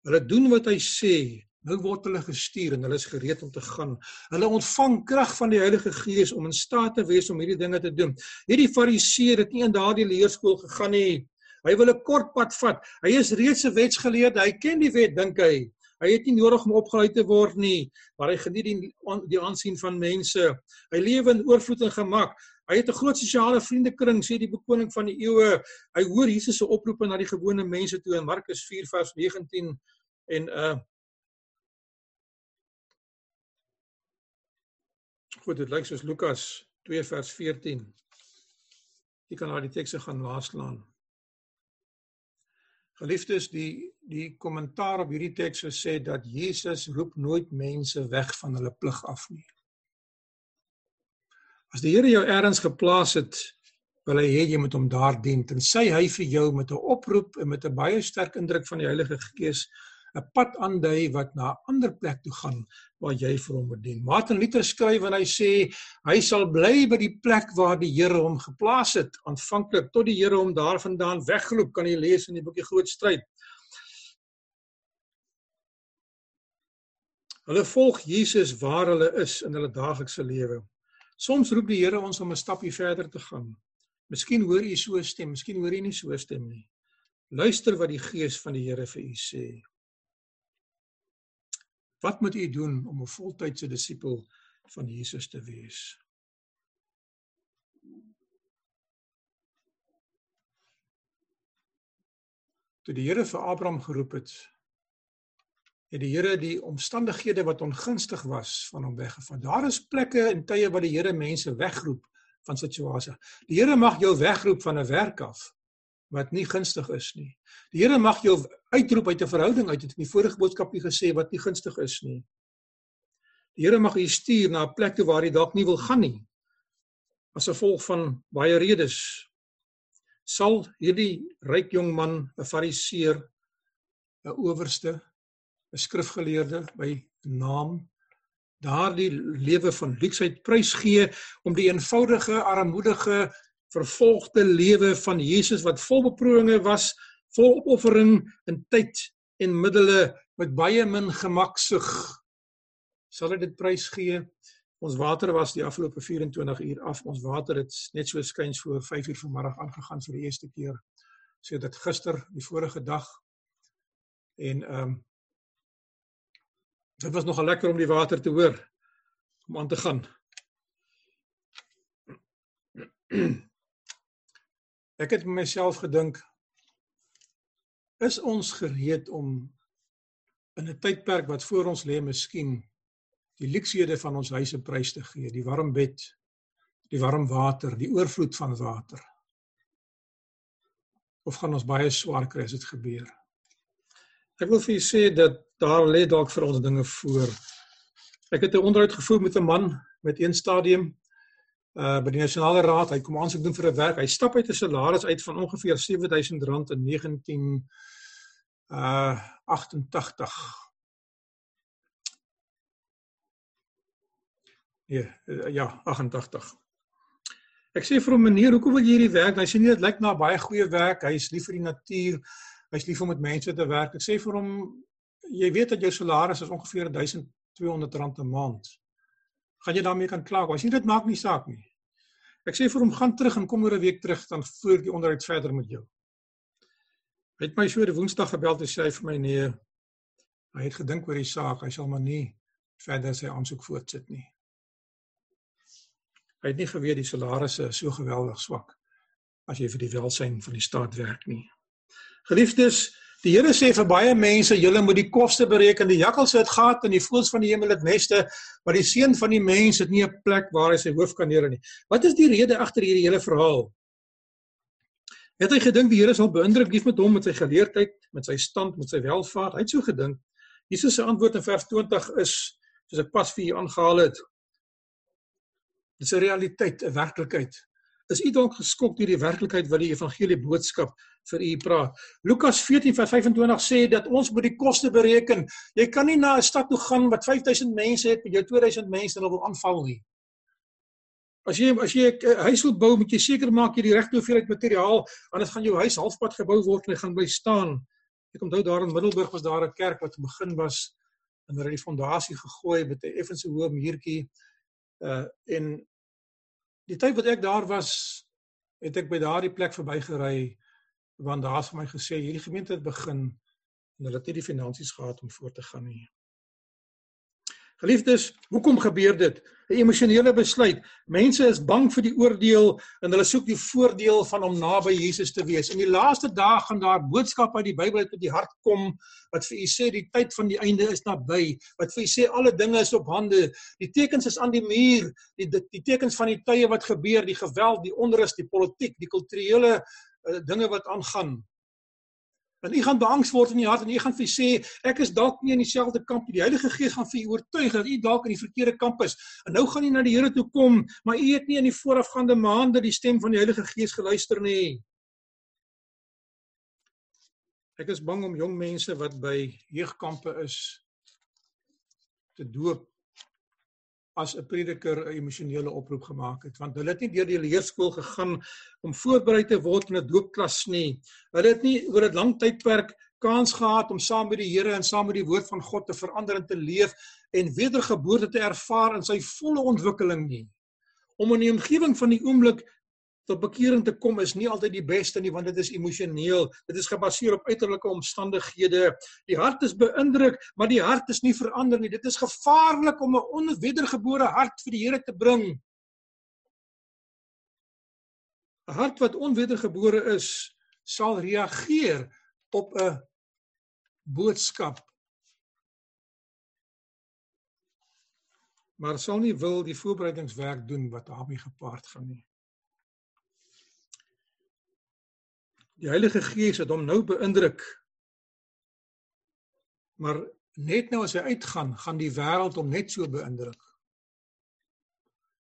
Hulle doen wat hy sê. Nou word hulle gestuur en hulle is gereed om te gaan. Hulle ontvang krag van die Heilige Gees om in staat te wees om hierdie dinge te doen. Hierdie Fariseer het nie in daardie leerskool gegaan nie. Hy wil 'n kort pad vat. Hy is reeds 'n wetsgeleerde. Hy ken die wet, dink hy. Hy het nie nodig om opgelei te word nie, maar hy geniet die die aansien van mense. Hy lewe in oorvloed en gemak. Hy het 'n groot sosiale vriendekring, sê die bekoning van die eeue. Hy hoor Jesus se oproepe na die gewone mense toe in Markus 4 vers 19 en uh Goed, dit lyk soos Lukas 2 vers 14. Jy kan na die tekste gaan naslaan. Geliefdes, die die kommentaar op hierdie teks sê dat Jesus roep nooit mense weg van hulle plig af nie. As die Here jou ergens geplaas het, wil hy hê jy moet hom daar dien. Tensy hy vir jou met 'n oproep en met 'n baie sterk indruk van die Heilige Gees 'n pad aandui wat na 'n ander plek toe gaan waar jy vir hom moet dien. Martin Luther skryf en hy sê hy sal bly by die plek waar die Here hom geplaas het, aanvanklik tot die Here hom daarvandaan weggeloop, kan jy lees in die boekie Groot Stryd. Hulle volg Jesus waar hulle is in hulle daaglikse lewe. Soms roep die Here ons om 'n stappie verder te gaan. Miskien hoor u so 'n stem, miskien hoor u nie so 'n stem nie. Luister wat die Gees van die Here vir u sê. Wat moet u doen om 'n voltydse disipel van Jesus te wees. Toe die Here vir Abraham geroep het, het die Here die omstandighede wat ongunstig was van hom weggevat. Daar is plekke en tye waar die Here mense wegroep van situasies. Die Here mag jou wegroep van 'n werk af wat nie gunstig is nie. Die Here mag jou uitroep uit 'n verhouding uit, het in die vorige boodskapie gesê wat nie gunstig is nie. Die Here mag jou stuur na 'n plek toe waar jy dalk nie wil gaan nie. As gevolg van baie redes, sal hierdie ryk jong man, 'n fariseer, 'n owerste, 'n skrifgeleerde by naam daardie lewe van luksheid prys gee om die eenvoudige, armoedige, vervolgde lewe van Jesus wat vol beproewinge was, vol opoffering in tyd en middele met baie min gemaksug. Sal dit prys gee? Ons water was die afgelope 24 uur af. Ons water het net so skuins voor 5 uur vanmiddag aangegaan vir die eerste keer. So dit gister, die vorige dag. En ehm um, dit was nogal lekker om die water te hoor om aan te gaan. Ek het myself gedink is ons gereed om in 'n tydperk wat voor ons lê miskien die luksehede van ons huise prys te gee, die warm bed, die warm water, die oorvloed van water. Of gaan ons baie swaar kry as dit gebeur? Ek wil vir julle sê dat daar lê dalk vir ons dinge voor. Ek het 'n onderhoud gevoer met 'n man met een stadium uh by die nasionale raad. Hy kom aansoek doen vir 'n werk. Hy stap uit 'n salaris uit van ongeveer R7000 in 19 uh 88. Ja, ja, 88. Ek sê vir hom meneer, hoekom wil jy hierdie werk? Hy sê nee, dit lyk na baie goeie werk. Hy is lief vir die natuur. Hy's lief om met mense te werk. Ek sê vir hom jy weet dat jou salaris is ongeveer 1200 rand 'n maand. Gaan jy daarmee kan klaag? As jy dit maak nie saak nie. Ek sê vir hom gaan terug en kom oor 'n week terug dan voer die onderhoud verder met jou. Hy het my so die Woensdag gebel te sê vir my nee. Hy het gedink oor die saak. Hy sal maar nie verder sy aansoek voortsit nie. Hy het nie geweet die salarisse is so geweldig swak as jy vir die welsyn van die staat werk nie. Geliefdes, Die Here sê vir baie mense, julle moet die koste bereken. Die jakkals het gat en die voëls van die hemel het neste, maar die seun van die mens het nie 'n plek waar hy sy hoof kan neer nie. Wat is die rede agter hierdie hele verhaal? Het hy gedink die Here sal beïndruk lief met hom met sy geleerdheid, met sy stand, met sy welvaart? Hy het so gedink. Jesus se antwoord in vers 20 is soos ek pas vir u aangehaal het. Dit is 'n realiteit, 'n werklikheid. Is u dalk geskok deur die werklikheid wat die evangelie boodskap vir u praat? Lukas 14:25 sê dat ons moet die koste bereken. Jy kan nie na 'n stad toe gaan wat 5000 mense het met jou 2000 mense en hulle wil aanval nie. As jy as jy 'n huis wil bou, moet jy seker maak jy die regte hoeveelheid materiaal, anders gaan jou huis halfpad gebou word en hy gaan bly staan. Ek onthou daar in Middelburg was daar 'n kerk wat begin was en hulle het die fondasie gegooi met 'n effense hoë muurtjie uh en Die tyd wat ek daar was, het ek by daardie plek verbygery want daar het vir my gesê hierdie gemeente het begin en hulle het nie die finansies gehad om voort te gaan nie. Geliefdes, hoekom gebeur dit? 'n Emosionele besluit. Mense is bang vir die oordeel en hulle soek die voordeel van om naby Jesus te wees. In die laaste dae gaan daar boodskappe uit die Bybel uit op die hart kom wat vir u sê die tyd van die einde is naby. Wat vir u sê alle dinge is op hande. Die tekens is aan die muur. Die die, die tekens van die tye wat gebeur, die geweld, die onrus, die politiek, die kulturele uh, dinge wat aangaan. En u gaan beangs word in u hart en u gaan vir sê ek is dalk nie in dieselfde kamp nie. Die Heilige Gees gaan vir u oortuig dat u dalk in die verkeerde kamp is. En nou gaan u na die Here toe kom, maar u het nie in die voorafgaande maande die stem van die Heilige Gees geluister nie. Ek is bang om jong mense wat by jeugkampe is te doop as 'n prediker 'n emosionele oproep gemaak het want hulle het nie deur die leerskool gegaan om voorberei te word in 'n doopklas nie. Hulle het nie oor 'n lang tydperk kans gehad om saam met die Here en saam met die woord van God te verander en te leef en wedergeboorte te ervaar in sy volle ontwikkeling nie. Om in die omgewing van die oomblik tot bekering te kom is nie altyd die beste nie want dit is emosioneel. Dit is gebaseer op uiterlike omstandighede. Die hart is beïndruk, maar die hart is nie verander nie. Dit is gevaarlik om 'n onwedergebore hart vir die Here te bring. 'n Hart wat onwedergebore is, sal reageer op 'n boodskap. Maar sal nie wil die voorbereidingswerk doen wat daarmee gepaard gaan nie. Die Heilige Gees het hom nou beïndruk. Maar net nou as hy uitgaan, gaan die wêreld hom net so beïndruk.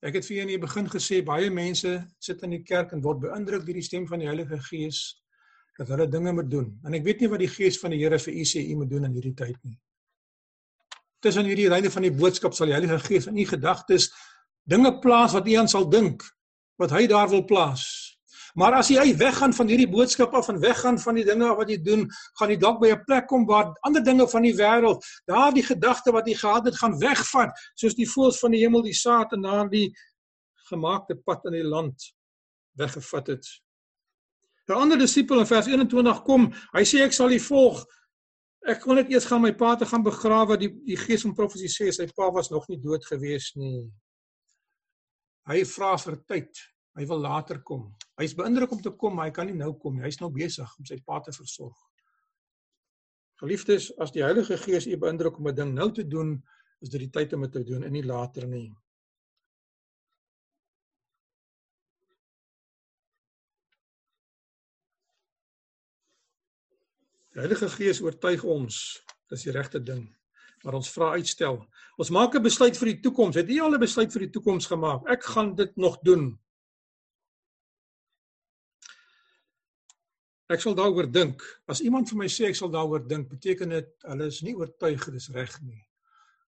Ek het vir julle in die begin gesê baie mense sit in die kerk en word beïndruk deur die stem van die Heilige Gees dat hulle dinge moet doen. En ek weet nie wat die Gees van die Here vir u sê u moet doen in hierdie tyd nie. Tussen hierdie reine van die boodskap sal die Heilige Gees in u gedagtes dinge plaas wat u aan sal dink wat hy daar wil plaas. Maar as jy weggaan van hierdie boodskap af en weggaan van die dinge wat jy doen, gaan jy dalk by 'n plek kom waar ander dinge van die wêreld, daardie gedagte wat jy gehad het, gaan wegvat, soos die voëls van die hemel die saad en daardie gemaakte pad in die land weggevat het. 'n Ander disipel in vers 21 kom, hy sê ek sal u volg. Ek kon net eers gaan my pa te gaan begrawe, die die gees van profesie sê sy pa was nog nie dood gewees nie. Hy vra vir tyd. Hy wil later kom. Hy's beïndruk om te kom, maar hy kan nie nou kom nie. Hy's nou besig om sy pa te versorg. Geliefdes, as die Heilige Gees u beïndruk om 'n ding nou te doen, is dit die tyd om dit te doen en nie later nie. Die Heilige Gees oortuig ons dis die regte ding, maar ons vra uitstel. Ons maak 'n besluit vir die toekoms. Het jy al 'n besluit vir die toekoms gemaak? Ek gaan dit nog doen. Ek sal daaroor dink. As iemand vir my sê ek sal daaroor dink, beteken dit hulle is nie oortuig dis reg nie.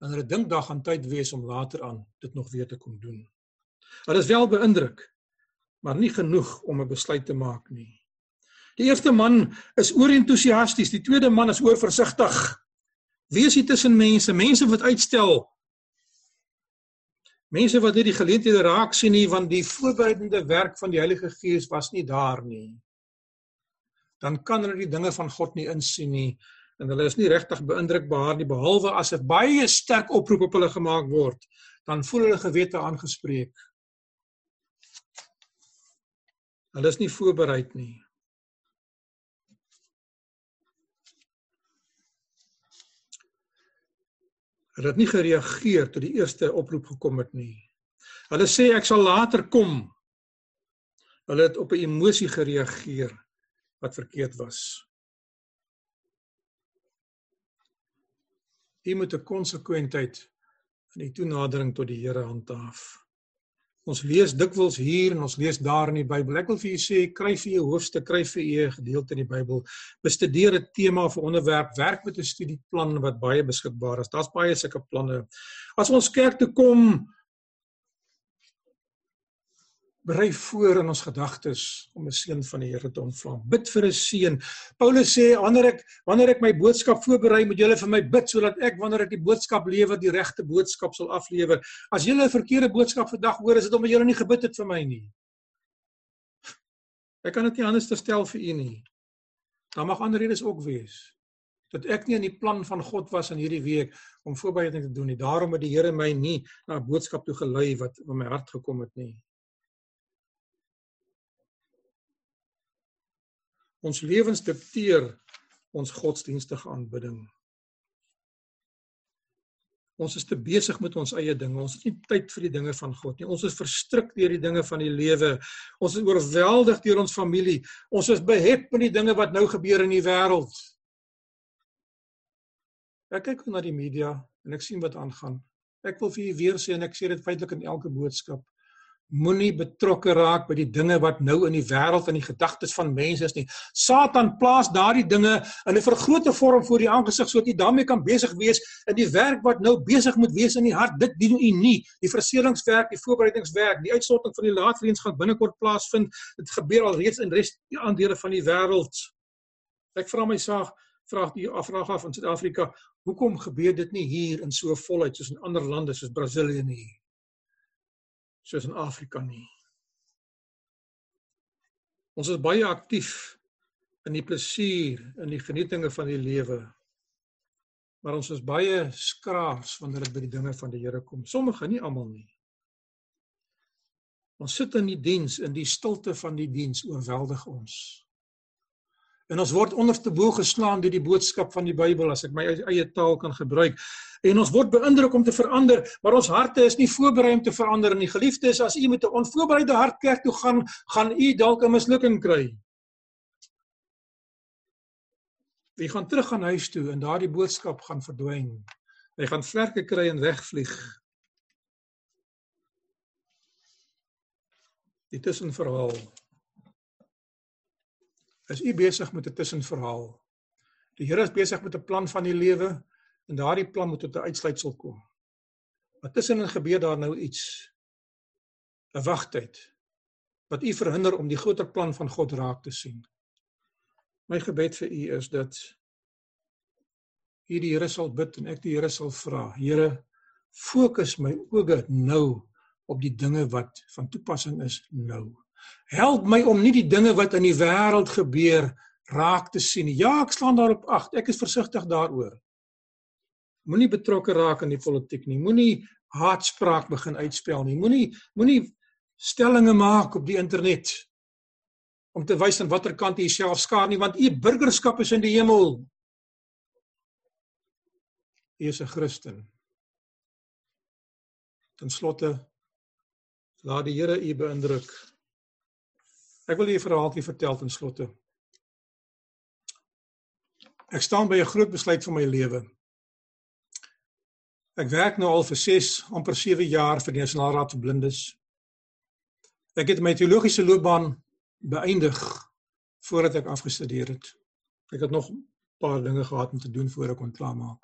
En hulle dink daar gaan tyd wees om later aan dit nog weer te kom doen. Hulle is wel beïndruk, maar nie genoeg om 'n besluit te maak nie. Die eerste man is oorentoesiasties, die tweede man is oorversigtig. Wees hier tussen mense, mense wat uitstel. Mense wat nie die geleenthede raak sien nie want die voorbereidende werk van die Heilige Gees was nie daar nie dan kan hulle die dinge van God nie insien nie. En hulle is nie regtig beïndrukbaar nie behalwe as 'n baie sterk oproep op hulle gemaak word dan voel hulle gewete aangespreek. Hulle is nie voorbereid nie. Hulle het nie gereageer toe die eerste oproep gekom het nie. Hulle sê ek sal later kom. Hulle het op 'n emosie gereageer wat verkeerd was. Jy moet 'n konsekwentheid in die toenadering tot die Here handhaaf. Ons lees dikwels hier en ons lees daar in die Bybel. Ek wil vir julle sê, kry vir jou hoofstuk, kry vir jou gedeelte in die Bybel. Bestudeer 'n tema of 'n onderwerp, werk met 'n studieplan wat baie beskikbaar is. Daar's baie sulke planne. As ons kerk toe kom, berei voor in ons gedagtes om 'n seën van die Here te ontvang. Bid vir 'n seën. Paulus sê wanneer ek wanneer ek my boodskap voorberei, moet julle vir my bid sodat ek wanneer ek die boodskap lewer, die regte boodskap sal aflewer. As julle 'n verkeerde boodskap vandag hoor, is dit omdat julle nie gebid het vir my nie. Ek kan dit nie anders stel vir u nie. Daar mag ander redes ook wees dat ek nie in die plan van God was in hierdie week om voorbereiding te doen nie. Daarom het die Here my nie na 'n boodskap toe gelei wat in my hart gekom het nie. Ons lewens dikteer ons godsdienstige aanbidding. Ons is te besig met ons eie dinge. Ons het nie tyd vir die dinge van God nie. Ons is verstrik deur die dinge van die lewe. Ons is oorweldig deur ons familie. Ons is behep met die dinge wat nou gebeur in die wêreld. Ek kyk na die media en ek sien wat aangaan. Ek wil vir u weer sê en ek sê dit feitelik in elke boodskap moenie betrokke raak by die dinge wat nou in die wêreld en die gedagtes van mense is nie. Satan plaas daardie dinge in 'n vergrote vorm voor die aangesig sodat jy daarmee kan besig wees in die werk wat nou besig moet wees in die hart. Dit dien u nie. Die verseelingswerk, die voorbereidingswerk, die uitsorting van die laatvrediens gaan binnekort plaasvind. Dit gebeur al reeds in res die aandele van die wêreld. Ek vra myself vra die afvraag af in Suid-Afrika, hoekom gebeur dit nie hier in so volheid soos in ander lande soos Brasilië nie? Soos in Afrika nie. Ons is baie aktief in die plesier en die genietinge van die lewe. Maar ons is baie skraars wanneer dit by die dinge van die Here kom. Sommige nie almal nie. Ons sit in die diens in die stilte van die diens oorweldig ons. En ons word onderste bo geslaan deur die boodskap van die Bybel as ek my eie taal kan gebruik. En ons word beïndruk om te verander, maar ons harte is nie voorberei om te verander nie. Geliefdes, as u met 'n onvoorbereide hart kerk toe gaan, gaan u dalk 'n mislukking kry. Jy gaan terug aan huis toe en daardie boodskap gaan verdwyn. Jy gaan vlerke kry en wegvlieg. Dit is 'n verhaal is u besig met 'n tussenverhaal. Die Here is besig met 'n plan van die lewe en daardie plan moet tot 'n uitsluitsel kom. Maar tussenin gebeur daar nou iets. 'n Wagtyd wat u verhinder om die groter plan van God raak te sien. My gebed vir u is dat u die Here sal bid en ek die Here sal vra. Here, fokus my oë nou op die dinge wat van toepassing is nou. Help my om nie die dinge wat in die wêreld gebeur raak te sien nie. Ja, ek slaan daarop ag. Ek is versigtig daaroor. Moenie betrokke raak in die politiek nie. Moenie haatspraak begin uitspel nie. Moenie moenie stellings maak op die internet om te wys aan watter kant jy self skaar nie want u burgerskap is in die hemel. U is 'n Christen. Ten slotte laat die Here u beïndruk Ek wil julle 'n verhaaltjie vertel ten slotte. Ek staan by 'n groot besluit van my lewe. Ek werk nou al vir 6, amper 7 jaar vir die Nasionale Raad vir Blindes. Ek het my teologiese loopbaan beëindig voordat ek afgestudeer het. Ek het nog 'n paar dinge gehad om te doen voor ek kon klaarmaak.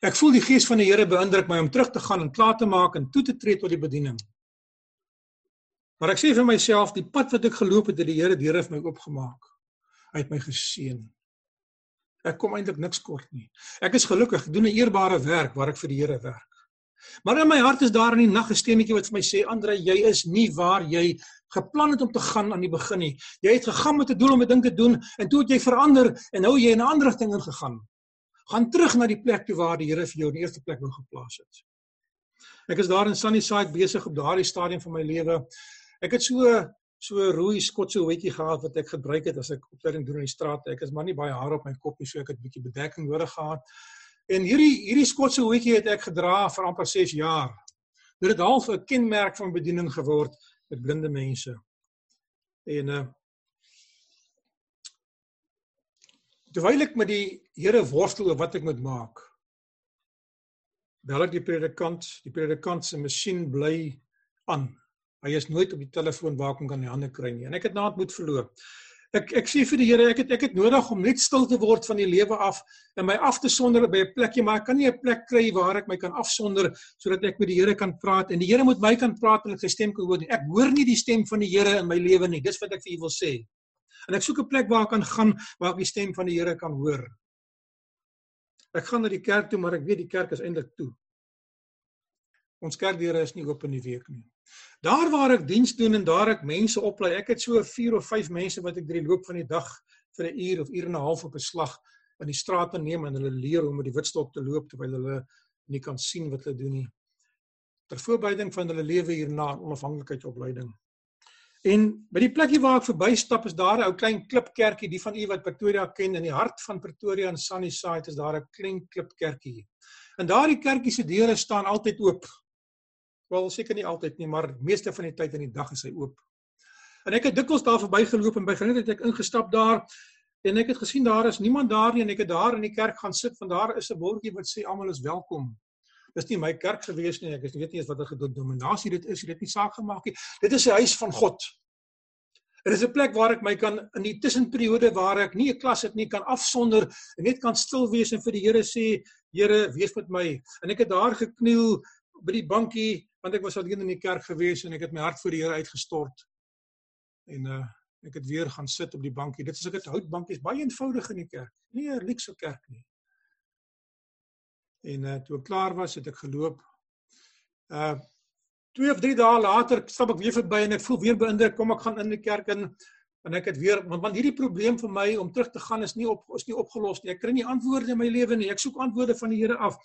Ek voel die gees van die Here beïndruk my om terug te gaan en klaar te maak en toe te tree tot die bediening. Maar ek sê vir myself, die pad wat ek geloop het, het die Here deur my oopgemaak. Hy het my geseën. Ek kom eintlik niks kort nie. Ek is gelukkig, ek doen 'n eerbare werk waar ek vir die Here werk. Maar in my hart is daar in die nag 'n stemmetjie wat vir my sê, "Andre, jy is nie waar jy geplan het om te gaan aan die begin nie. Jy het gegaan met 'n doel om 'n ding te doen en toe het jy verander en nou jy in 'n ander rigting ingegaan. Gaan terug na die plek toe waar die Here vir jou in die eerste plek wou geplaas het." Ek is daar in Sunnyside besig op daardie stadium van my lewe Ek het so so rooi skotse hoetjie gehad wat ek gebruik het as ek opleiding doen in die straat. Ek is maar nie baie haar op my kop nie, so ek het 'n bietjie bedekking nodig gehad. En hierdie hierdie skotse hoetjie het ek gedra vir amper 6 jaar. Dit het half 'n kenmerk van bediening geword met blinde mense. En uh Terwyl ek met die Here worstel oor wat ek moet maak. Bel ek die predikant, die predikant se masjien bly aan. Hy is nooit op die telefoon waar ek hom kan in die hande kry nie. En ek het naad moet verloor. Ek ek sê vir die Here, ek het ek het nodig om net stil te word van die lewe af en my af te sonder by 'n plekjie, maar ek kan nie 'n plek kry waar ek my kan afsonder sodat ek met die Here kan praat en die Here moet my kan praat en ek sy stem kan hoor nie. Ek hoor nie die stem van die Here in my lewe nie. Dis wat ek vir u wil sê. En ek soek 'n plek waar ek kan gaan waar ek die stem van die Here kan hoor. Ek gaan na die kerk toe, maar ek weet die kerk is eintlik toe. Ons kerkdeure is nie oop in die week nie. Daar waar ek diens doen en daar ek mense oplei, ek het so 4 of 5 mense wat ek drie loop van die dag vir 'n uur of uur en 'n half op 'n slag in die strate neem en hulle leer hoe om met die witstok te loop terwyl hulle nie kan sien wat hulle doen nie. Ter voorbereiding van hulle lewe hierna onafhanklikheidsopleiding. En by die plekkie waar ek verbystap is daar 'n ou klein klipkerkie, die van u wat Pretoria ken in die hart van Pretoria in Sunnyside is daar 'n klein klipkerkie. En daardie kerkie se deure staan altyd oop. Wel seker nie altyd nie, maar meeste van die tyd in die dag is hy oop. En ek het dikwels daar verbygeloop en by geleentheid het ek ingestap daar en ek het gesien daar is niemand daar nie en ek het daar in die kerk gaan sit want daar is 'n bordjie wat sê almal is welkom. Dis nie my kerk gewees nie. Ek is weet nie eens wat 'n gedominasie dit is. Dit het nie saak gemaak nie. Dit is 'n huis van God. Dit is 'n plek waar ek my kan in die tussenperiode waar ek nie 'n klas het nie kan afsonder en net kan stil wees en vir die Here sê, Here, wees met my. En ek het daar gekniel by die bankie want ek was alleen in die kerk gewees en ek het my hart voor die Here uitgestort. En uh ek het weer gaan sit op die bankie. Dit is 'n houtbankie, is baie eenvoudig in die kerk. Nie 'n luxe kerk nie. En uh toe ek klaar was, het ek geloop. Uh 2 of 3 dae later stap ek weer verby en ek voel weer beïndruk, kom ek gaan in die kerk in en ek het weer want, want hierdie probleem vir my om terug te gaan is nie op is nie opgelos nie. Ek kry nie antwoorde in my lewe nie. Ek soek antwoorde van die Here af.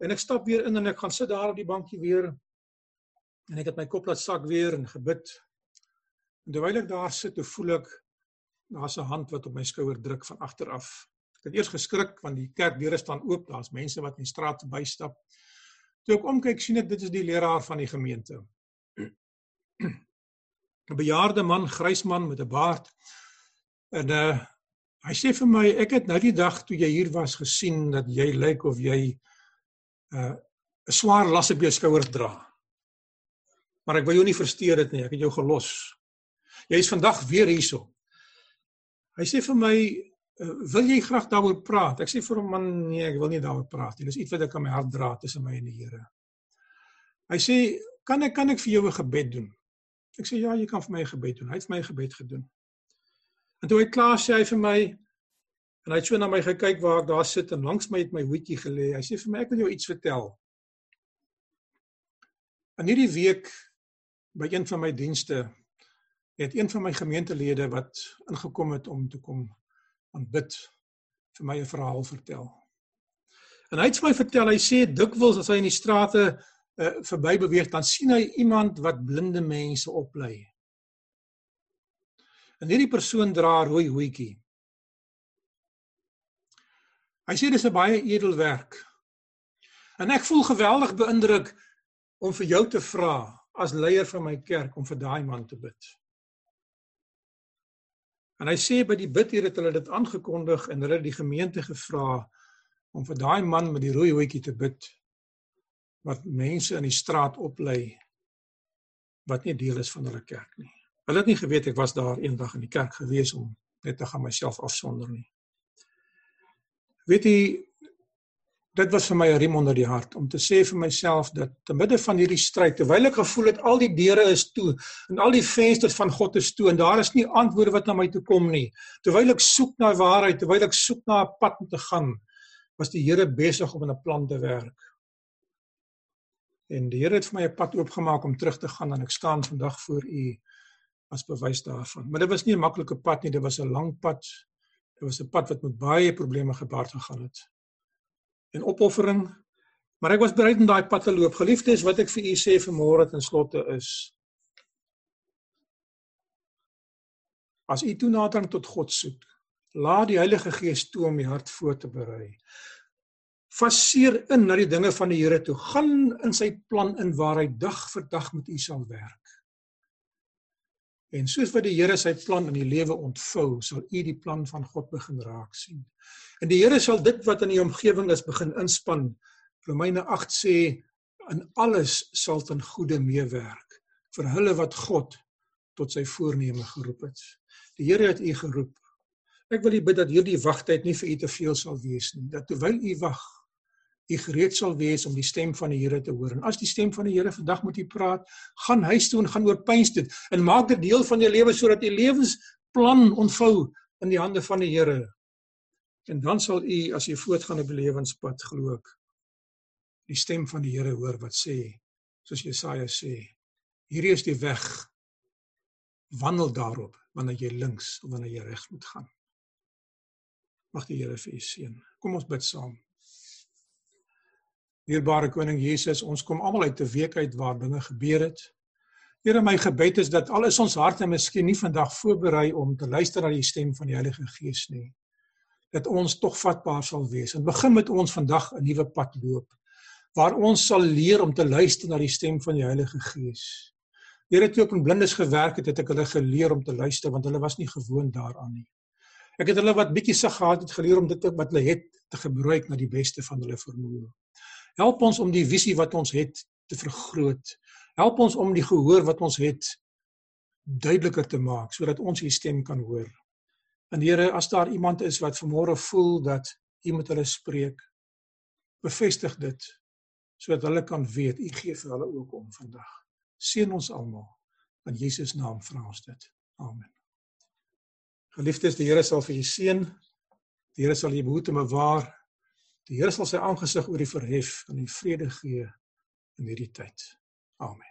En ek stap weer in en ek gaan sit daar op die bankie weer en ek het my kop laat sak weer en gebid. En terwyl ek daar sit, voel ek daar's 'n hand wat op my skouer druk van agter af. Ek het eers geskrik want die kerkdeure staan oop, daar's mense wat in die straat bystap. Toe ek omkyk, sien ek dit is die leraar van die gemeente. 'n bejaarde man, grys man met 'n baard. En uh hy sê vir my, ek het nou die dag toe jy hier was gesien dat jy lyk of jy uh 'n swaar las op jou skouers dra. Maar ek wil jou nie versteur dit nie, ek het jou gelos. Jy is vandag weer hierso. Hy sê vir my, uh, "Wil jy graag daaroor praat?" Ek sê vir hom, "Man, nee, ek wil nie daaroor praat nie. Dis iets wat ek aan my hart dra tussen my en die Here." Hy sê, "Kan ek kan ek vir jou 'n gebed doen?" Ek sê ja, jy kan vir my 'n gebed doen. Hy het vir my 'n gebed gedoen. En toe hy klaar sê hy vir my en hy het so na my gekyk waar ek daar sit en langs my het my hoedjie gelê. Hy sê vir my ek wil jou iets vertel. In hierdie week by een van my dienste het een van my gemeentelede wat ingekom het om te kom aanbid vir my 'n verhaal vertel. En hy het vir my vertel, hy sê dikwels as hy in die strate uh, verby beweeg dan sien hy iemand wat blinde mense oplei. En hierdie persoon dra rooi hoedjie. Hy sê dis 'n baie edel werk. En ek voel geweldig beïndruk om vir jou te vra as leier van my kerk om vir daai man te bid. En hy sê by die bid hier het hulle dit aangekondig en hulle het die gemeente gevra om vir daai man met die rooi hoedjie te bid wat mense in die straat oplei wat nie deel is van hulle kerk nie. Hulle het nie geweet ek was daar eendag in die kerk gewees om net te gaan myself afsonder nie. Weet jy dit was vir my 'n riem onder die hart om te sê vir myself dat te midde van hierdie stryd terwyl ek gevoel het al die deure is toe en al die vensters van God is toe en daar is nie antwoorde wat na my toe kom nie terwyl ek soek na waarheid terwyl ek soek na 'n pad om te gaan was die Here besig om 'n plan te werk En die Here het vir my 'n pad oopgemaak om terug te gaan en ek staan vandag voor u as bewys daarvan. Maar dit was nie 'n maklike pad nie, dit was 'n lang pad. Dit was 'n pad wat met baie probleme gepaard gegaan het. En opoffering. Maar ek was bereid om daai pad te loop. Geliefdes, wat ek vir u sê vanmôre ten slotte is As u toenadering tot God soek, laat die Heilige Gees toe om u hart voor te berei faseer in na die dinge van die Here toe. Gaan in sy plan in waar hy dag vir dag met u sal werk. En soos wat die Here sy plan in die lewe ontvou, sal u die plan van God begin raak sien. En die Here sal dit wat in die omgewing is begin inspann. Romeine 8 sê in alles sal ten goeie meewerk vir hulle wat God tot sy voorneme geroep het. Die Here het u geroep. Ek wil u bid dat hierdie wagtyd nie vir u te veel sal wees nie. Dat terwyl u wag, u gereed sal wees om die stem van die Here te hoor. En as die stem van die Here vandag met u praat, gaan huis toe en gaan oorpyns dit en maak dit deel van jou lewe sodat u lewensplan ontvou in die hande van die Here. En dan sal u as u voortgaan op die lewenspad glo ek die stem van die Here hoor wat sê soos Jesaja sê hierdie is die weg wandel daarop wanneer jy links of wanneer jy reg moet gaan mag die Here vir u seën kom ons bid saam Dierbare koning Jesus, ons kom almal uit 'n week uit waar dinge gebeur het. Here, my gebed is dat al is ons harte miskien nie vandag voorberei om te luister na die stem van die Heilige Gees nie, dat ons tog vatbaar sal wees. En begin met ons vandag 'n nuwe pad loop waar ons sal leer om te luister na die stem van die Heilige Gees. Here, toe ek in blindes gewerk het, het ek hulle geleer om te luister want hulle was nie gewoond daaraan nie. Ek het hulle wat bietjie sig gehad het geleer om dit wat hulle het te gebruik na die beste van hulle vermoë. Help ons om die visie wat ons het te vergroot. Help ons om die gehoor wat ons het duideliker te maak sodat ons u stem kan hoor. En Here, as daar iemand is wat vanmôre voel dat u met hulle spreek, bevestig dit sodat hulle kan weet u gee vir hulle ook om vandag. Seën ons almal in Jesus naam vra ons dit. Amen. Geliefdes, die Here sal vir julle seën. Die Here sal julle behoed en bewaar. Die Here sal sy aangesig oor u verhef en u vrede gee in hierdie tyd. Amen.